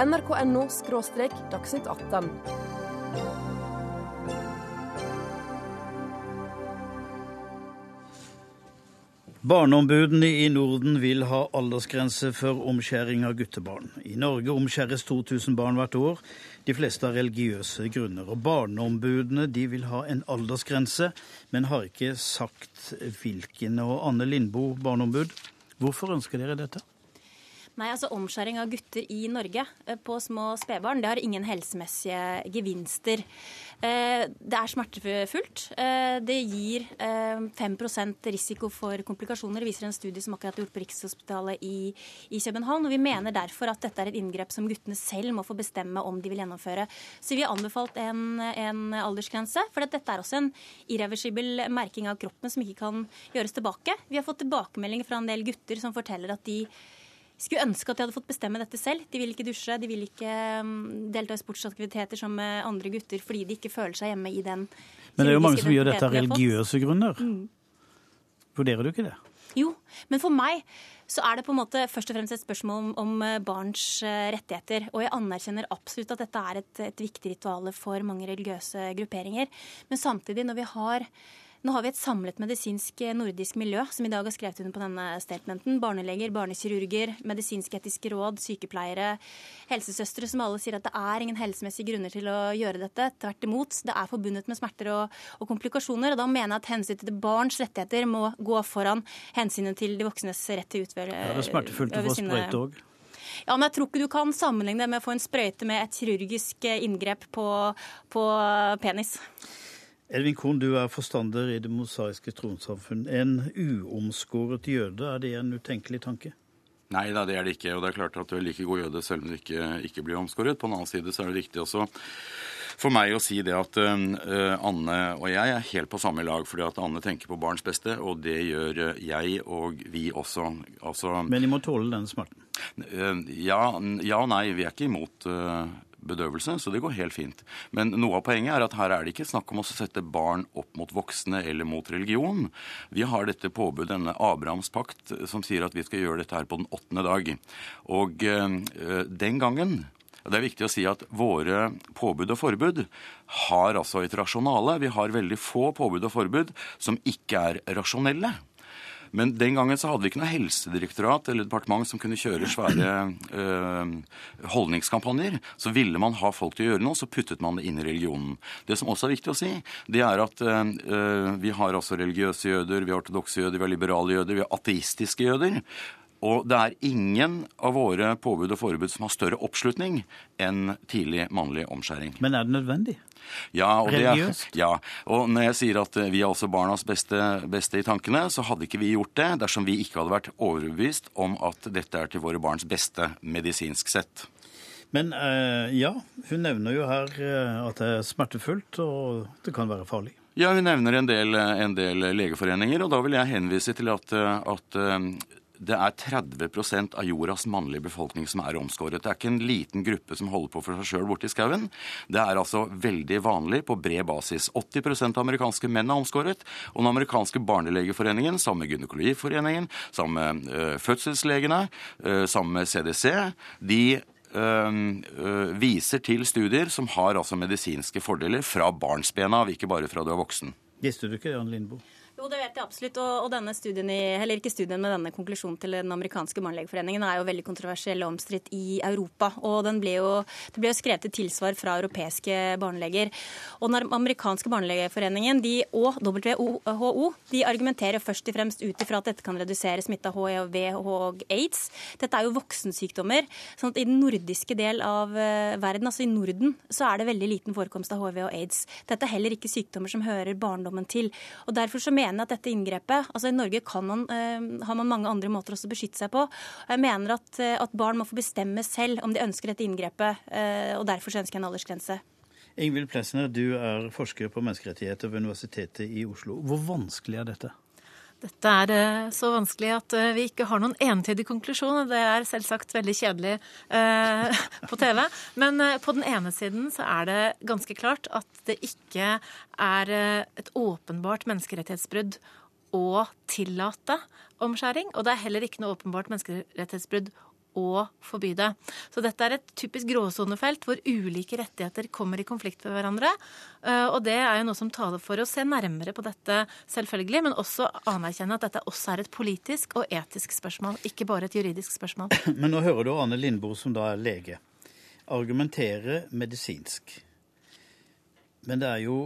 nrk.no – dagsnytt 18. Barneombudene i Norden vil ha aldersgrense for omskjæring av guttebarn. I Norge omskjæres 2000 barn hvert år, de fleste av religiøse grunner. Og Barneombudene de vil ha en aldersgrense, men har ikke sagt hvilken. Og Anne Lindboe, barneombud, hvorfor ønsker dere dette? Nei, altså Omskjæring av gutter i Norge eh, på små spedbarn det har ingen helsemessige gevinster. Eh, det er smertefullt. Eh, det gir 5 risiko for komplikasjoner, viser en studie som akkurat er gjort på Rikshospitalet i, i København. og Vi mener derfor at dette er et inngrep som guttene selv må få bestemme om de vil gjennomføre. Så vi har anbefalt en, en aldersgrense, for dette er også en irreversibel merking av kroppen som ikke kan gjøres tilbake. Vi har fått tilbakemeldinger fra en del gutter som forteller at de skulle ønske at de hadde fått bestemme dette selv. De vil ikke dusje, de vil ikke um, delta i sportsaktiviteter som andre gutter fordi de ikke føler seg hjemme i den Men det er jo mange som gjør dette av religiøse grunner. Mm. Vurderer du ikke det? Jo, men for meg så er det på en måte først og fremst et spørsmål om, om eh, barns uh, rettigheter. Og jeg anerkjenner absolutt at dette er et, et viktig ritual for mange religiøse grupperinger. Men samtidig, når vi har nå har vi et samlet medisinsk eh, nordisk miljø som i dag har skrevet under på denne statementen. Barneleger, barnekirurger, medisinsk-etiske råd, sykepleiere, helsesøstre som alle sier at det er ingen helsemessige grunner til å gjøre dette. Tvert imot. Det er forbundet med smerter og, og komplikasjoner. og Da mener jeg at hensynet til barns rettigheter må gå foran hensynet til de voksnes rett til å Ja, det er smertefullt å få sprøyte òg. Ja, men jeg tror ikke du kan sammenligne det med å få en sprøyte med et kirurgisk inngrep på, på penis. Edvin Kohn, du er forstander i Det mosaiske trossamfunn. En uomskåret jøde, er det en utenkelig tanke? Nei da, det er det ikke. Og det er klart at du er like god jøde selv om du ikke, ikke blir omskåret. På den annen side så er det viktig også for meg å si det at uh, Anne og jeg er helt på samme lag. fordi at Anne tenker på barns beste, og det gjør jeg og vi også. Altså, Men de må tåle den smerten? Uh, ja, ja nei. Vi er ikke imot uh, bedøvelse, så det går helt fint. Men noe av poenget er at her er det ikke snakk om å sette barn opp mot voksne eller mot religion. Vi har dette påbudet, denne Abrahams pakt, som sier at vi skal gjøre dette her på den åttende dag. Og øh, den gangen det er viktig å si at våre påbud og forbud har altså et rasjonale. Vi har veldig få påbud og forbud som ikke er rasjonelle. Men den gangen så hadde vi ikke noe helsedirektorat eller departement som kunne kjøre svære øh, holdningskampanjer. Så ville man ha folk til å gjøre noe, så puttet man det inn i religionen. Det som også er viktig å si, det er at øh, vi har altså religiøse jøder, vi har ortodokse jøder, vi har liberale jøder, vi har ateistiske jøder. Og det er ingen av våre påbud og forbud som har større oppslutning enn tidlig mannlig omskjæring. Men er det nødvendig? Ja, og Religiøst? Det, ja, og når jeg sier at vi er altså barnas beste, beste, i tankene, så hadde ikke vi gjort det dersom vi ikke hadde vært overbevist om at dette er til våre barns beste medisinsk sett. Men uh, ja, hun nevner jo her uh, at det er smertefullt, og det kan være farlig. Ja, hun nevner en del, en del legeforeninger, og da vil jeg henvise til at, at det er 30% av jordas mannlige befolkning som er omskåret. Det er ikke en liten gruppe som holder på for seg sjøl borte i skauen. Det er altså veldig vanlig på bred basis. 80% av amerikanske menn er omskåret. Og den amerikanske barnelegeforeningen, sammen med Gynekologiforeningen, sammen med øh, fødselslegene, øh, sammen med CDC, de øh, viser til studier som har altså medisinske fordeler fra barnsben av, ikke bare fra du er voksen. Visste du ikke det, Jan Lindboe? Jo, det vet jeg absolutt. Og, og denne studien, i, eller ikke studien, men denne konklusjonen til den amerikanske barnelegeforeningen er jo veldig kontroversiell og omstridt i Europa. Og ble jo, det ble jo skrevet til tilsvar fra europeiske barneleger. Og den amerikanske barnelegeforeningen de, og WHO de argumenterer først og fremst ut ifra at dette kan redusere smitte av HIV og aids. Dette er jo voksensykdommer. sånn at i den nordiske del av eh, verden, altså i Norden, så er det veldig liten forekomst av HIV og aids. Dette er heller ikke sykdommer som hører barndommen til. Og derfor så mener mener at dette inngrepet altså I Norge man, uh, har man mange andre måter også å beskytte seg på. Jeg mener at, uh, at, barn må få bestemme selv om de ønsker dette inngrepet, uh, og derfor ønsker jeg en aldersgrense. Ingvild Plessner, du er forsker på menneskerettigheter ved Universitetet i Oslo. Hvor vanskelig er dette? Dette er eh, så vanskelig at eh, vi ikke har noen entydig konklusjon. Det er selvsagt veldig kjedelig eh, på TV. Men på den ene siden så er det ganske klart at det ikke er et åpenbart menneskerettighetsbrudd å tillate omskjæring. Og det er heller ikke noe åpenbart menneskerettighetsbrudd å forby det. Så dette er et typisk gråsonefelt hvor ulike rettigheter kommer i konflikt med hverandre. Eh, og det er jo noe som taler for å se nærmere på dette, selvfølgelig, men også anerkjenne at dette også er et politisk og etisk spørsmål, ikke bare et juridisk spørsmål. Men nå hører du Anne Lindboe, som da er lege, argumentere medisinsk. Men det er jo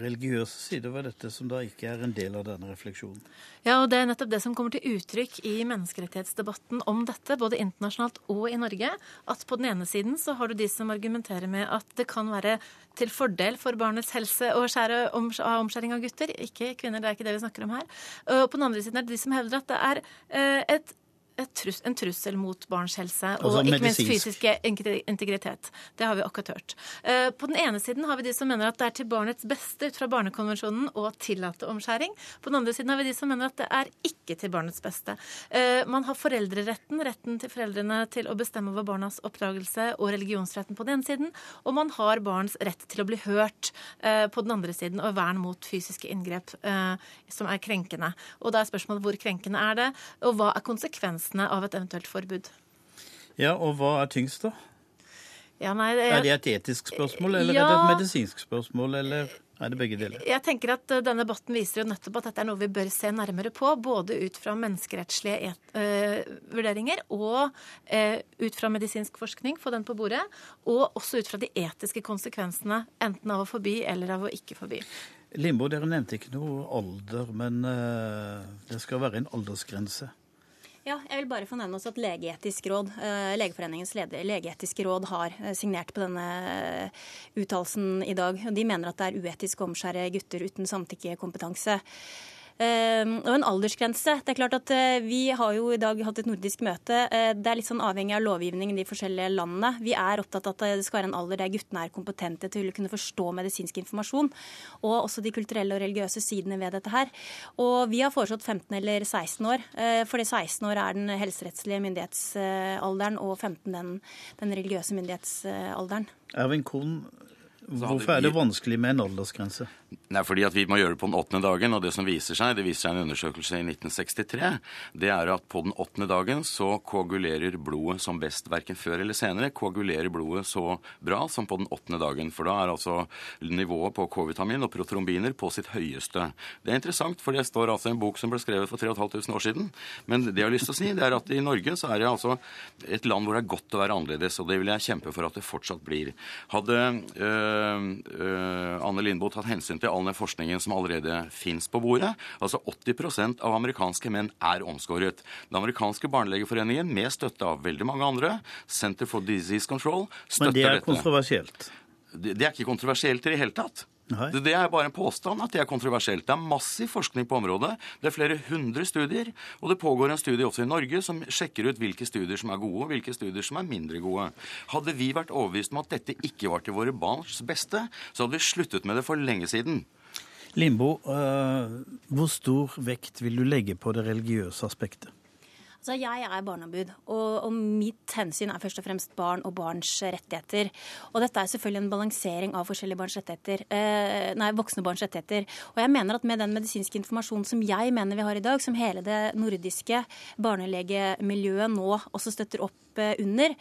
religiøse sider ved dette som da ikke er en del av denne refleksjonen. Ja, og det er nettopp det som kommer til uttrykk i menneskerettighetsdebatten om dette, både internasjonalt og i Norge. At på den ene siden så har du de som argumenterer med at det kan være til fordel for barnets helse å skjære omskjæring av gutter. Ikke kvinner, det er ikke det vi snakker om her. Og på den andre siden er det de som hevder at det er eh, et trus, en trussel mot barns helse og altså, ikke minst fysisk integritet. Det har vi akkurat hørt. Eh, på den ene siden har vi de som mener at det er til barnets beste ut fra Barnekonvensjonen å tillate omskjæring. På den andre siden har vi de som mener at det er ikke til barnets beste. Eh, man har foreldreretten, retten til foreldrene til å bestemme over barnas oppdragelse og religionsretten på den ene siden, og man har barns rett til å bli hørt eh, på den andre siden og vern mot fysiske inngrep som er krenkende. Og da er spørsmålet hvor krenkende er det, og hva er konsekvensen konsekvensene av et eventuelt forbud. Ja, og hva er tyngst, da? Ja, nei, det, er det et etisk spørsmål, eller ja, er det et medisinsk spørsmål, eller er det begge deler? Jeg tenker at eh, Denne debatten viser jo nettopp at dette er noe vi bør se nærmere på. Både ut fra menneskerettslige et, øh, vurderinger og øh, ut fra medisinsk forskning, få den på bordet. Og også ut fra de etiske konsekvensene, enten av å forby eller av å ikke forby. Limbo, dere nevnte ikke noe alder, men øh, det skal være en aldersgrense. Ja, jeg vil bare få nevne også at Legeetisk råd, Legeforeningens leder, legeetiske råd har eh, signert på denne eh, uttalelsen i dag. De mener at det er uetisk å omskjære gutter uten samtykkekompetanse. Ehm, og en aldersgrense. Det er klart at eh, Vi har jo i dag hatt et nordisk møte. Eh, det er litt sånn avhengig av lovgivningen i de forskjellige landene. Vi er opptatt av at det skal være en alder der guttene er kompetente til å kunne forstå medisinsk informasjon. Og også de kulturelle og religiøse sidene ved dette her. Og vi har foreslått 15 eller 16 år. Eh, fordi 16 år er den helserettslige myndighetsalderen, og 15 den, den religiøse myndighetsalderen. Ervin Kohn, Hvorfor er det vanskelig med en aldersgrense? Nei, fordi at Vi må gjøre det på den åttende dagen. og Det som viser seg, det viser seg en undersøkelse i 1963, det er at på den åttende dagen så koagulerer blodet som best. Verken før eller senere koagulerer blodet så bra som på den åttende dagen. For da er altså nivået på K-vitamin og protrombiner på sitt høyeste. Det er interessant, for det står altså i en bok som ble skrevet for 3500 år siden. Men det jeg har lyst til å si, det er at i Norge så er det altså et land hvor det er godt å være annerledes. Og det vil jeg kjempe for at det fortsatt blir. Hadde øh, Anne Lindboe tatt hensyn til all den forskningen som allerede fins på bordet. Altså 80% av amerikanske menn er omskåret. Den amerikanske barnelegeforeningen, med støtte av veldig mange andre, Center for Disease Control, støtter dette. Men det er kontroversielt? Det, det er ikke kontroversielt i det hele tatt. Det, det er bare en påstand at det er kontroversielt. Det er massiv forskning på området. Det er flere hundre studier. Og det pågår en studie også i Norge som sjekker ut hvilke studier som er gode, og hvilke studier som er mindre gode. Hadde vi vært overbevist om at dette ikke var til våre barns beste, så hadde vi sluttet med det for lenge siden. Limbo, øh, hvor stor vekt vil du legge på det religiøse aspektet? Altså, jeg er barneombud, og, og, mitt hensyn er først og fremst barn og barns rettigheter. Og dette er selvfølgelig en balansering av forskjellige barns rettigheter, eh, nei, voksne barns rettigheter. Og jeg mener at med den medisinske informasjonen som jeg mener vi har i dag, som hele det nordiske barnelegemiljøet nå også støtter opp eh, under,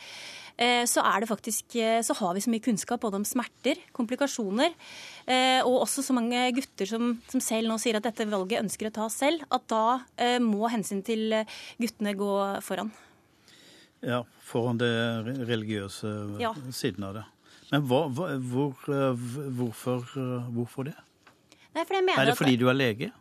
Eh, så er det faktisk eh, Så har vi så mye kunnskap både om smerter, komplikasjoner, eh, og også så mange gutter som, som selv nå sier at dette valget ønsker å ta selv, at da må hensyn til guttene gå foran. Ja, foran det religiøse ja. siden av det. Men hva, hvor, hvorfor, hvorfor det? Nei, er det fordi du er lege?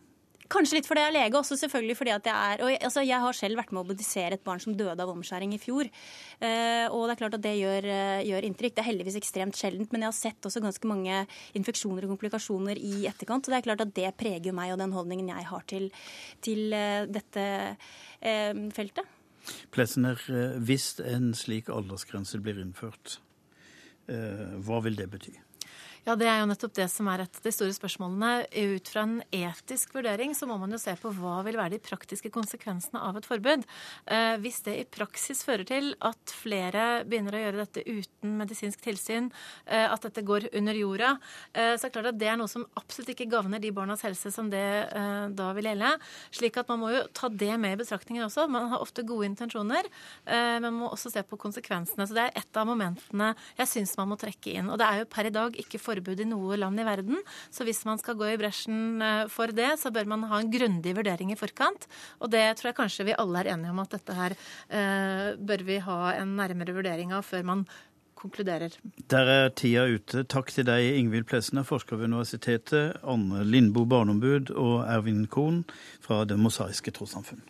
Kanskje litt fordi jeg er lege, også selvfølgelig fordi at jeg er og jeg, altså, jeg har selv vært med å obdusere et barn som døde av omskjæring i fjor. Uh, og det er klart at det gjør, uh, gjør, inntrykk. Det er heldigvis ekstremt sjeldent, men jeg har sett også ganske mange infeksjoner og komplikasjoner i etterkant. Og det er klart at det preger meg og den holdningen jeg har til, til uh, dette feltet. Plesner, hvis en slik aldersgrense blir innført, hva vil det bety? Ja, Det er jo nettopp det som er et av de store spørsmålene. Ut fra en etisk vurdering så må man jo se på hva vil være de praktiske konsekvensene av et forbud. Eh, hvis det i praksis fører til at flere begynner å gjøre dette uten medisinsk tilsyn, eh, at dette går under jorda, eh, så er det klart at det er noe som absolutt ikke gagner de barnas helse som det da vil gjelde. Slik at man må jo ta det med i betraktningen også. Man har ofte gode intensjoner, men man må også se på konsekvensene. Så det er et av momentene jeg syns man må trekke inn. Og det er jo per i dag ikke for forbud i noe land i verden. Så hvis man skal gå i bresjen eh, for det, så bør man ha en grundig vurdering i forkant. Og det tror jeg kanskje vi alle er enige om at dette her eh, bør vi ha en nærmere vurdering av før man konkluderer. Der er tida ute. Takk til deg, Ingvild Plesner, forsker ved Universitetet, Anne Lindboe, barneombud, og Ervin Kohn fra Det mosaiske trossamfunn.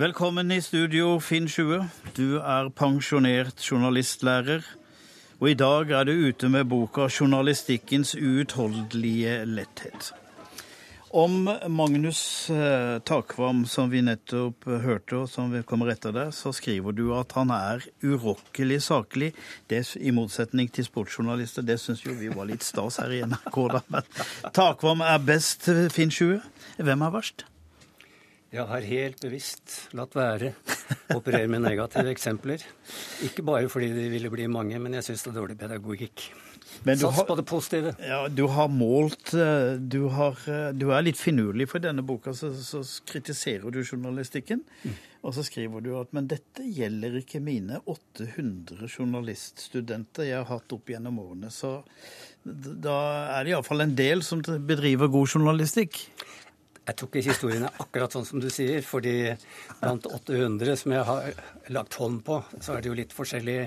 Velkommen i studio, Finn Sjue. Du er pensjonert journalistlærer. Og i dag er du ute med boka 'Journalistikkens uutholdelige letthet'. Om Magnus eh, Takvam, som vi nettopp hørte, og som vi kommer etter der, så skriver du at han er urokkelig saklig. Det, I motsetning til sportsjournalister. Det syns jo vi var litt stas her i NRK, da. Men Takvam er best, Finn Sjue. Hvem er verst? Jeg har helt bevisst latt være å operere med negative eksempler. Ikke bare fordi de ville bli mange, men jeg syns det er dårlig pedagogikk. Sats på det positive. Ja, Du har målt eh, du, har, eh, du, er litt finurlig, for i denne boka så, så kritiserer du journalistikken. Mm. Og så skriver du at men dette gjelder ikke mine 800 journaliststudenter jeg har hatt opp gjennom årene. Så da er det iallfall en del som bedriver god journalistikk. Jeg tok ikke historiene akkurat sånn som du sier, fordi blant 800 som jeg har lagt hånd på, så er det jo litt forskjellig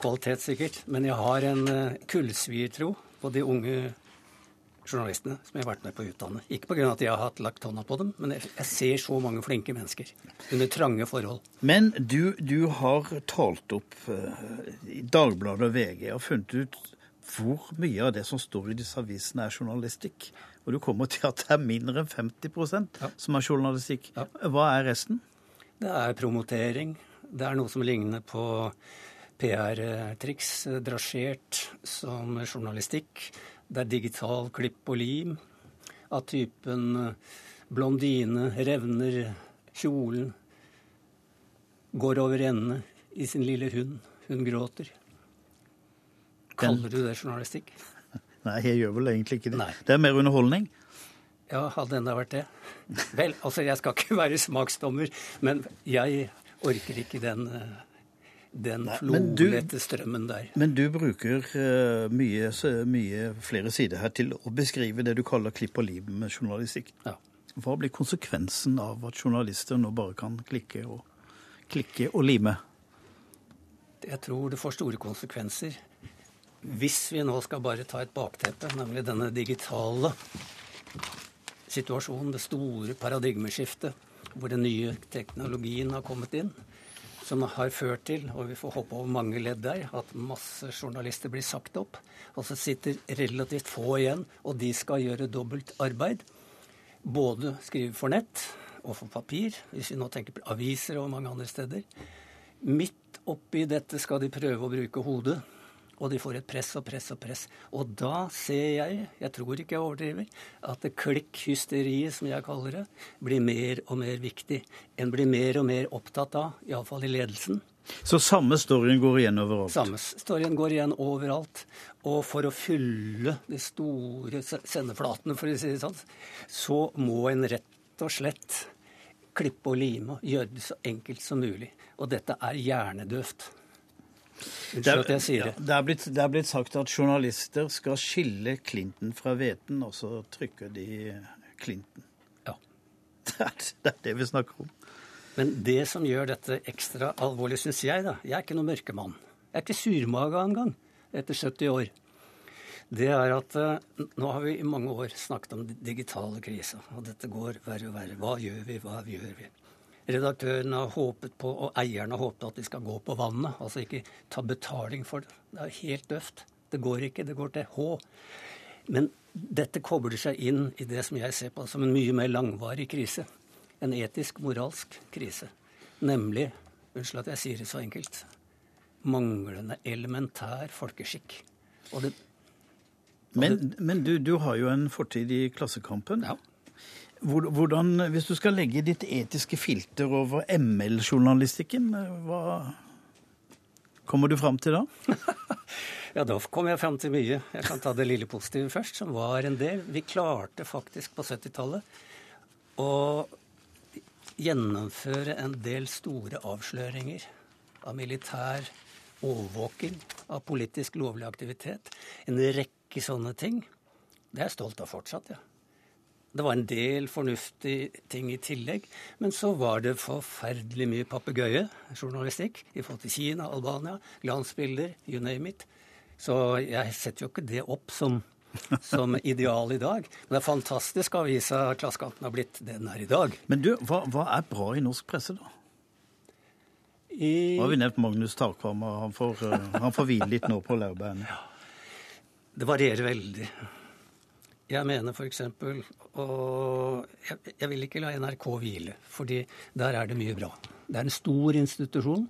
kvalitet, sikkert. Men jeg har en eh, kullsviertro på de unge journalistene som jeg har vært med på å utdanne. Ikke pga. at jeg har hatt lagt hånda på dem, men jeg, ser så mange flinke mennesker under trange forhold. Men du, du har talt opp uh, i Dagbladet og VG og funnet ut hvor mye av det som står i disse avisene, er journalistikk. Og du kommer til at det er mindre enn 50 ja. som er journalistikk. Ja. Hva er resten? Det er promotering. Det er noe som ligner på PR-triks, drasjert som journalistikk. Det er digital klipp og lim av typen eh, blondine revner kjolen, går over ende i sin lille hund, hun gråter. Kaller du det journalistikk? Nei, jeg gjør vel egentlig ikke det. Nei. Det er mer underholdning. Ja, hadde enda vært det. Vel, altså jeg skal ikke være smaksdommer, men jeg orker ikke den uh, den flodlette strømmen der. Men du bruker uh, mye, mye, flere sider her til å beskrive det du kaller klipp og lim med journalistikk. Ja. Hva blir konsekvensen av at journalister nå bare kan klikke og, klikke og lime? Jeg tror det får store konsekvenser. Hvis vi nå skal bare ta et bakteppe, nemlig denne digitale situasjonen, det store paradigmeskiftet, hvor den nye teknologien har kommet inn, som har ført til, og vi får håpe over mange ledd der, at masse journalister blir sagt opp. Og så sitter relativt få igjen, og de skal gjøre dobbelt arbeid. Både skrive for nett og for papir, hvis vi nå tenker på aviser og mange andre steder. Midt oppi dette skal de prøve å bruke hodet og de får et press og press og press. Og da ser jeg, jeg tror ikke jeg overdriver, at det klikkhysteriet, som jeg kaller det, blir mer og mer viktig. En blir mer og mer opptatt av, iallfall i ledelsen. Så samme storyen går igjen overalt? Samme storyen går igjen overalt. Og for å fylle de store sendeflatene, for å si det sånn, så må en rett og slett klippe og lime og gjøre det så enkelt som mulig. Og dette er hjernedøvt. Unnskyld at jeg sier det. Ja, det, er blitt, det er blitt sagt at journalister skal skille Clinton fra hveten, og så trykker de Clinton. Ja. Det er, det er det vi snakker om. Men det som gjør dette ekstra alvorlig, syns jeg, da Jeg er ikke noen mørkemann. Jeg er ikke surmaga engang etter 70 år. Det er at uh, nå har vi i mange år snakket om digitale kriser, og dette går verre og verre. Hva gjør vi, hva gjør vi? Redaktørene har håpet på, og eierne har håpet at de skal gå på vannet. Altså ikke ta betaling for det. Det er helt døvt. Det går ikke. Det går til H. Men dette kobler seg inn i det som jeg ser på som en mye mer langvarig krise. En etisk, moralsk krise. Nemlig, unnskyld at jeg sier det så enkelt, manglende elementær folkeskikk. Det, men, det, men du, du, har jo en fortid i Klassekampen. Ja. Hvordan, hvis du skal legge ditt etiske filter over ML-journalistikken, hva kommer du fram til da? ja, da kommer jeg fram til mye. Jeg kan ta det lille positive først, som var en del. Vi klarte faktisk på 70-tallet å gjennomføre en del store avsløringer av militær overvåking, av politisk lovlig aktivitet. En rekke sånne ting. Det er jeg stolt av fortsatt, ja. Det var en del fornuftige ting i tillegg. Men så var det forferdelig mye papegøyejournalistikk i forhold til Kina, Albania, glansbilder, you name it. Så jeg setter jo ikke det opp som, som ideal i dag. Men det er fantastisk avisa Klassekampen har blitt det den er i dag. Men du, hva, hva er bra i norsk presse, da? I... Nå har vi nevnt Magnus Takvam, han får, eh, han får hvile litt nå på laurbærene. Det varierer veldig. Jeg mener f.eks. Og jeg, jeg, vil ikke la NRK hvile, fordi der er det mye bra. Det er en stor institusjon,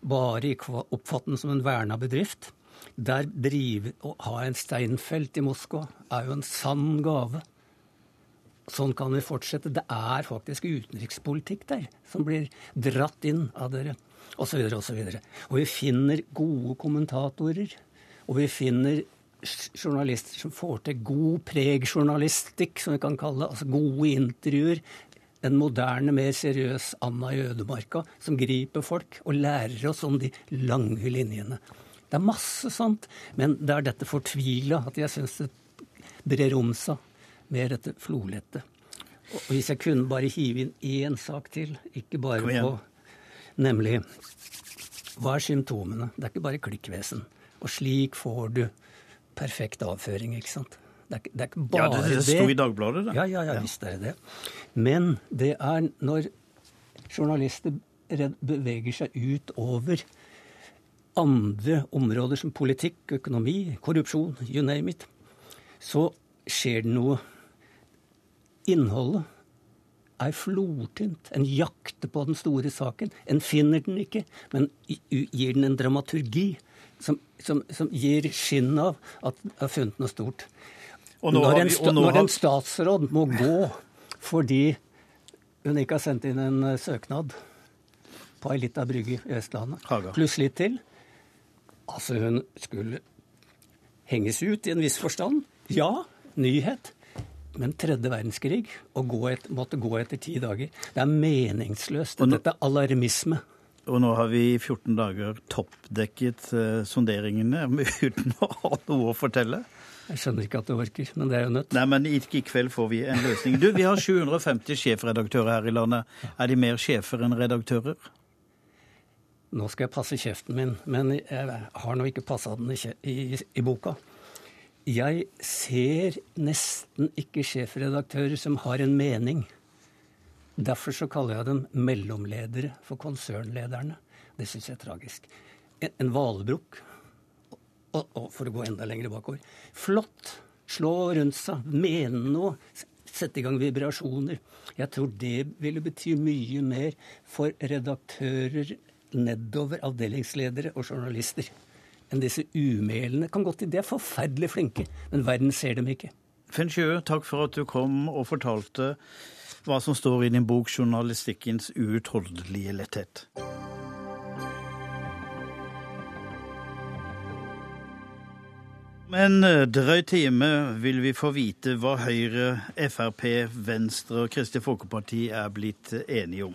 bare oppfattet som en verna bedrift. Der drive, Å ha en Steinfeld i Moskva er jo en sann gave. Sånn kan vi fortsette. Det er faktisk utenrikspolitikk der som blir dratt inn av dere, osv., osv. Og, og vi finner gode kommentatorer, og vi finner journalister som får til god pregjournalistikk, som vi kan kalle det. Altså gode intervjuer. En moderne, mer seriøs Anna i ødemarka som griper folk og lærer oss om de lange linjene. Det er masse sånt, men det er dette fortvila at jeg syns det brer om seg med dette flolette. Og hvis jeg kunne bare hive inn én sak til, ikke bare på Nemlig hva er symptomene? Det er ikke bare klikkvesen. Og slik får du perfekt avføring, ikke sant. Det er, det er ikke bare det. Ja, det sto i Dagbladet, det. Ja, ja, ja, visst er det det. Men det er når journalister beveger seg ut over andre områder som politikk, økonomi, korrupsjon, you name it, så skjer det noe. Innholdet er flortynt. En jakter på den store saken. En finner den ikke, men gir den en dramaturgi som, som, som gir skinn av at den har funnet noe stort. Når en, vi, når, en, statsråd må gå fordi hun ikke har sendt inn en eh, søknad på ei lita brygge i Østlandet, pluss litt til Altså, hun skulle henges ut i en viss forstand. Ja, nyhet. Men tredje verdenskrig, å gå et, måtte gå etter ti dager, det er meningsløst. Dette er alarmisme. Og nå har vi i 14 dager toppdekket uh, sonderingene uten å ha noe å fortelle. Jeg skjønner ikke at det orker, men det er jo nødt. Nei, men ikke i kveld får vi en løsning. Du, Vi har 750 sjefredaktører her i landet. Er de mer sjefer enn redaktører? Nå skal jeg passe kjeften min, men jeg har nå ikke passa den i, i, i, boka. Jeg ser nesten ikke sjefredaktører som har en mening. Derfor så kaller jeg dem mellomledere for konsernlederne. Det syns jeg er tragisk. En, en og, og, for å gå enda lenger bakover Flott! Slå rundt seg, mene noe, sette i gang vibrasjoner. Jeg tror det ville bety mye mer for redaktører nedover avdelingsledere og journalister enn disse umælende. Kan godt De er forferdelig flinke, men verden ser dem ikke. Finn Sjø, takk for at du kom og fortalte hva som står i din bok 'Journalistikkens uutholdelige letthet'. Om en eh, drøy time vil vi få vite hva Høyre, Frp, Venstre og Kristelig Folkeparti er blitt enige om.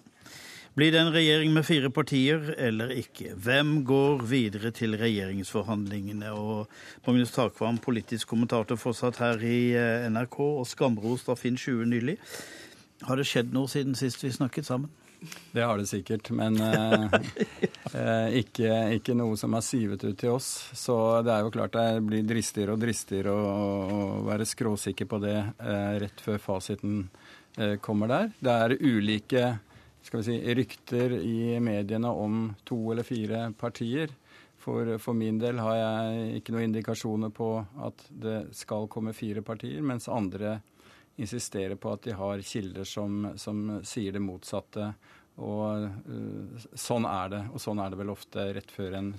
Blir det en regjering med fire partier eller ikke? Hvem går videre til regjeringsforhandlingene? Og Magnus Takvam, politisk kommentator fortsatt her i eh, NRK, og skamrost av Finn 20 nylig. Har det skjedd noe siden sist vi snakket sammen? Det har det sikkert, men eh, eh, ikke, ikke, noe som har sivet ut til oss. Så det er jo klart det blir dristigere og dristigere å, å være skråsikker på det eh, rett før fasiten eh, kommer der. Det er ulike si, rykter i mediene om to eller fire partier. For, for, min del har jeg ikke noen indikasjoner på at det skal komme fire partier, mens andre insisterer på at de har kilder som, som sier det motsatte. Og uh, sånn er det. Og sånn er det vel ofte rett før en,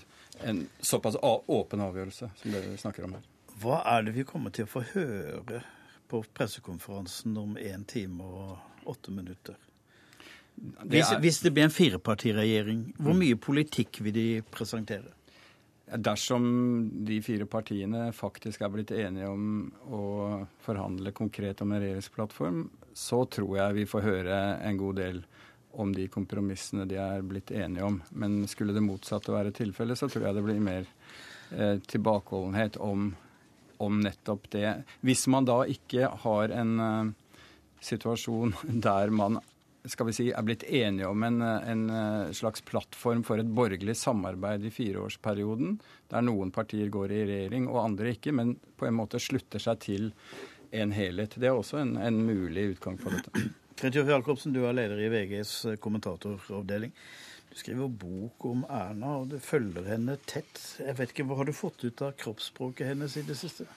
en såpass åpen avgjørelse som det vi snakker om her. Hva er det vi kommer til å få høre på pressekonferansen om én time og åtte minutter? Det er... hvis, det blir en firepartiregjering, hvor mye politikk vil de presentere? Dersom de fire partiene faktisk er blitt enige om å forhandle konkret om en regjeringsplattform, så tror jeg vi får høre en god del om de kompromissene de er blitt enige om. Men skulle det motsatte være tilfellet, så tror jeg det blir mer eh, tilbakeholdenhet om, om, nettopp det. Hvis man da ikke har en eh, situasjon der man skal vi si, er blitt enige om en, en, eh, slags plattform for et borgerlig samarbeid i fireårsperioden, der noen partier går i regjering og andre ikke, men på en måte slutter seg til en helhet. Det er også en, en mulig utgang for dette. Fridtjof Jacobsen, du er leder i VGs eh, kommentatoravdeling. Du skriver bok om Erna, og du følger henne tett. Jeg vet ikke, Hva har du fått ut av kroppsspråket hennes i det siste?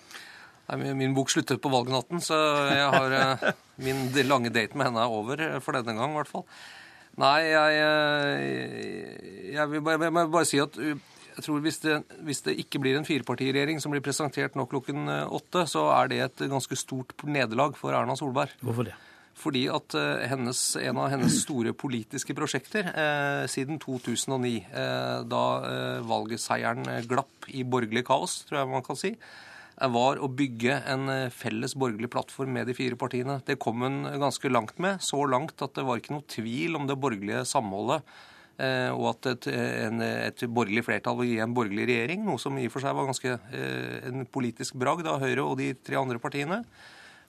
Nei, min bok slutter på valgnatten, så jeg har, eh, min lange date med henne er over eh, for denne gang, i hvert fall. Nei, jeg, eh, jeg vil bare, jeg vil bare si at jeg tror hvis det, hvis det, ikke blir en firepartiregjering som blir presentert nå klokken åtte, så er det et ganske stort nederlag for Erna Solberg. Hvorfor det? Fordi at hennes, en av hennes store politiske prosjekter eh, siden 2009, eh, da eh, valgseieren glapp i borgerlig kaos, tror jeg man kan si, var å bygge en eh, felles borgerlig plattform med de fire partiene. Det kom hun ganske langt med. Så langt at det var ikke noe tvil om det borgerlige samholdet. Eh, og at et, en, et borgerlig flertall vil gi en borgerlig regjering, noe som i og for seg var ganske eh, en politisk bragd av Høyre og de tre andre partiene.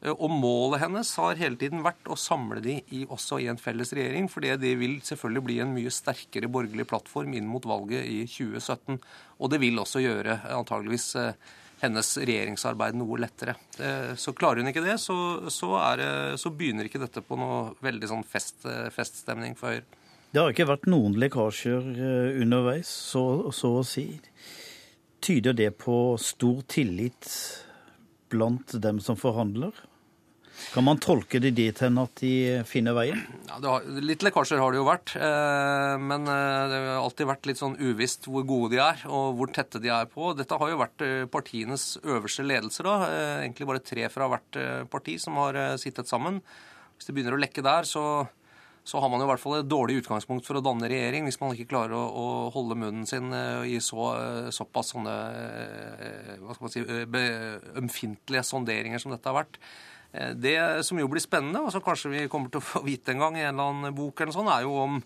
Og målet hennes har hele tiden vært å samle de i, også i en felles regjering, for det vil selvfølgelig bli en mye sterkere borgerlig plattform inn mot valget i 2017. Og det vil også gjøre antageligvis hennes regjeringsarbeid noe lettere. Så klarer hun ikke det, så, så, det, så begynner ikke dette på noe veldig sånn fest, feststemning for Høyre. Det har ikke vært noen lekkasjer underveis, så, så å si. Tyder det på stor tillit blant dem som forhandler? Kan man tolke det dit hen at de finner veien? Ja, har, litt lekkasjer har det jo vært. Eh, men eh, det har alltid vært litt sånn uvisst hvor gode de er, og hvor tette de er på. Dette har jo vært eh, partienes øverste ledelse, da. Egentlig bare tre fra hvert parti som har sittet sammen. Hvis det begynner å lekke der, så, så har man jo i hvert fall et dårlig utgangspunkt for å danne regjering, hvis man ikke klarer å, å holde munnen sin i så, såpass sånne hva skal man si, ømfintlige sonderinger som dette har vært. Eh, det som jo blir spennende, og som kanskje vi kommer til å få vite en gang i en eller annen bok, eller sånn, er jo om,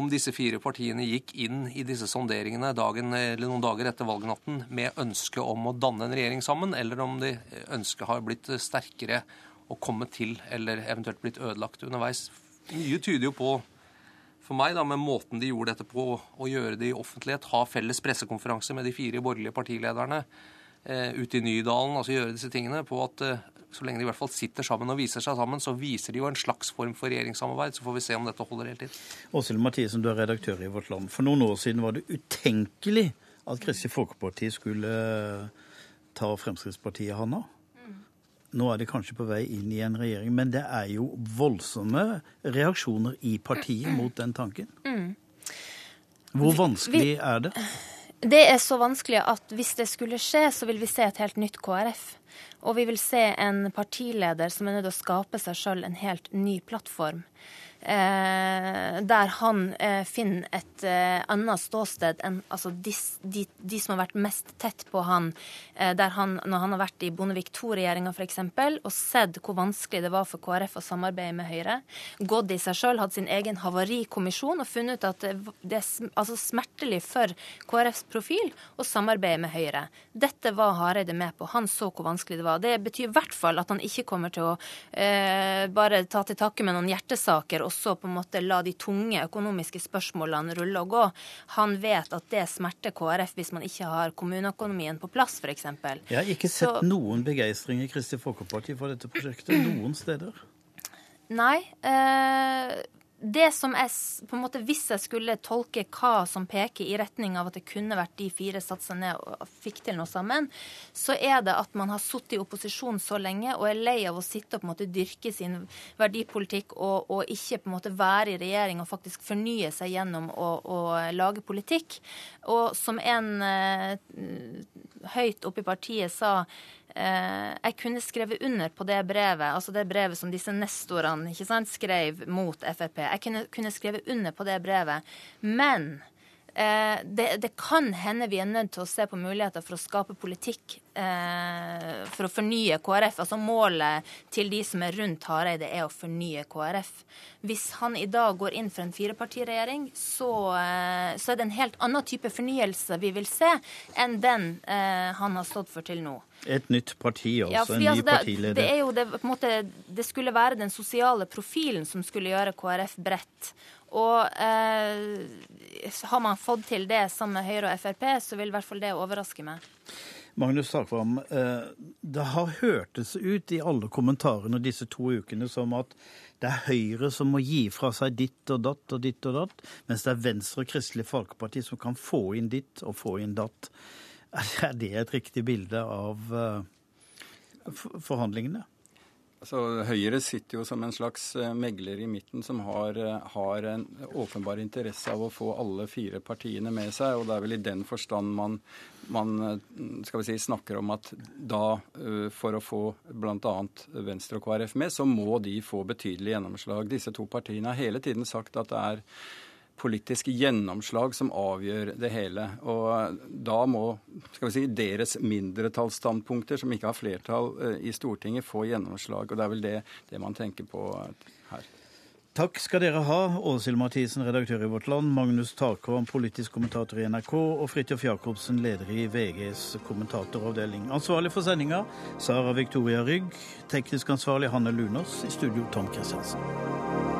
om disse fire partiene gikk inn i disse sonderingene dagen, noen dager etter valgnatten med ønske om å danne en regjering sammen, eller om de ønsket har blitt sterkere og kommet til, eller eventuelt blitt ødelagt underveis. Mye tyder jo på for meg, da, med måten de gjorde dette på, å gjøre det i offentlighet, ha felles pressekonferanse med de fire borgerlige partilederne eh, ute i Nydalen, altså gjøre disse tingene, på at eh, så lenge de i hvert fall sitter sammen og viser seg sammen, så viser de jo en slags form for regjeringssamarbeid. Så får vi se om dette holder hele tiden. Åshild Mathisen, du er redaktør i Vårt Land. For noen år siden var det utenkelig at Kristelig Folkeparti skulle eh, ta Fremskrittspartiet handa. Nå er det kanskje på vei inn i en regjering, men det er jo voldsomme reaksjoner i partiet mot den tanken. Mm. Hvor vanskelig er det? Det er så vanskelig at hvis det skulle skje, så vil vi se et helt nytt KrF. Og vi vil se en partileder som er nødt til å skape seg sjøl en helt ny plattform. Eh, der han eh, finner et eh, annet ståsted enn altså, de, de, de, som har vært mest tett på han, eh, der han, når han har vært i Bondevik II-regjeringa f.eks., og sett hvor vanskelig det var for KrF å samarbeide med Høyre. Gått i seg sjøl, hatt sin egen havarikommisjon og funnet ut at det, er altså, smertelig for KrFs profil å samarbeide med Høyre. Dette var Hareide med på. Han så hvor vanskelig det var. Det betyr i hvert fall at han ikke kommer til å eh, bare ta til takke med noen hjertesaker og så på en måte la de tunge økonomiske spørsmålene rulle og gå. Han vet at det smerter KrF hvis man ikke har kommuneøkonomien på plass, f.eks. Jeg har ikke sett så... noen begeistring i Kristelig Folkeparti for dette prosjektet noen steder. Nei. Eh, det som jeg, på en måte, Hvis jeg skulle tolke hva som peker i retning av at det kunne vært de fire satsa ned og fikk til noe sammen, så er det at man har sittet i opposisjon så lenge og er lei av å sitte og på en måte dyrke sin verdipolitikk og, og ikke på en måte være i regjering og faktisk fornye seg gjennom å, å lage politikk. Og som en eh, høyt oppe i partiet sa jeg kunne skrevet under på det brevet, altså det brevet som disse nestorene sant, skrev mot Frp. Jeg kunne, kunne skrevet under på det brevet. Men eh, det, det, kan hende vi er nødt til å se på muligheter for å skape politikk eh, for å fornye KrF. Altså Målet til de som er rundt Hareide, er å fornye KrF. Hvis han i dag går inn for en firepartiregjering, så, eh, så er det en helt annen type fornyelse vi vil se enn den eh, han har stått for til nå. Et nytt parti, altså. Ja, en ny altså det, partileder. Det, er jo det, måte, det skulle være den sosiale profilen som skulle gjøre KrF bredt. Og eh, har man fått til det sammen med Høyre og Frp, så vil i hvert fall det overraske meg. Magnus Takvam, eh, det har hørtes ut i alle kommentarene disse to ukene som at det er Høyre som må gi fra seg ditt og datt og ditt og datt, mens det er Venstre og Kristelig Folkeparti som kan få inn ditt og få inn datt. Er det et riktig bilde av eh, forhandlingene? Altså, Høyre sitter jo som en slags eh, megler i midten som har, eh, har, en åpenbar interesse av å få alle fire partiene med seg. og Det er vel i den forstand man, man skal vi si, snakker om at da, for å få bl.a. Venstre og KrF med, så må de få betydelig gjennomslag. Disse to partiene har hele tiden sagt at det er politisk gjennomslag som avgjør det hele. Og da må si, deres mindretallsstandpunkter, som ikke har flertall eh, i Stortinget, få gjennomslag. Og det er vel det, det man tenker på her. Takk skal dere ha, Åshild Mathisen, redaktør i Vårt Land, Magnus Takvam, politisk kommentator i NRK, og Fridtjof Jacobsen, leder i VGs kommentatoravdeling. Ansvarlig for sendinga, Sara Victoria Rygg. Teknisk ansvarlig, Hanne Lunås. I studio, Tom Kristiansen.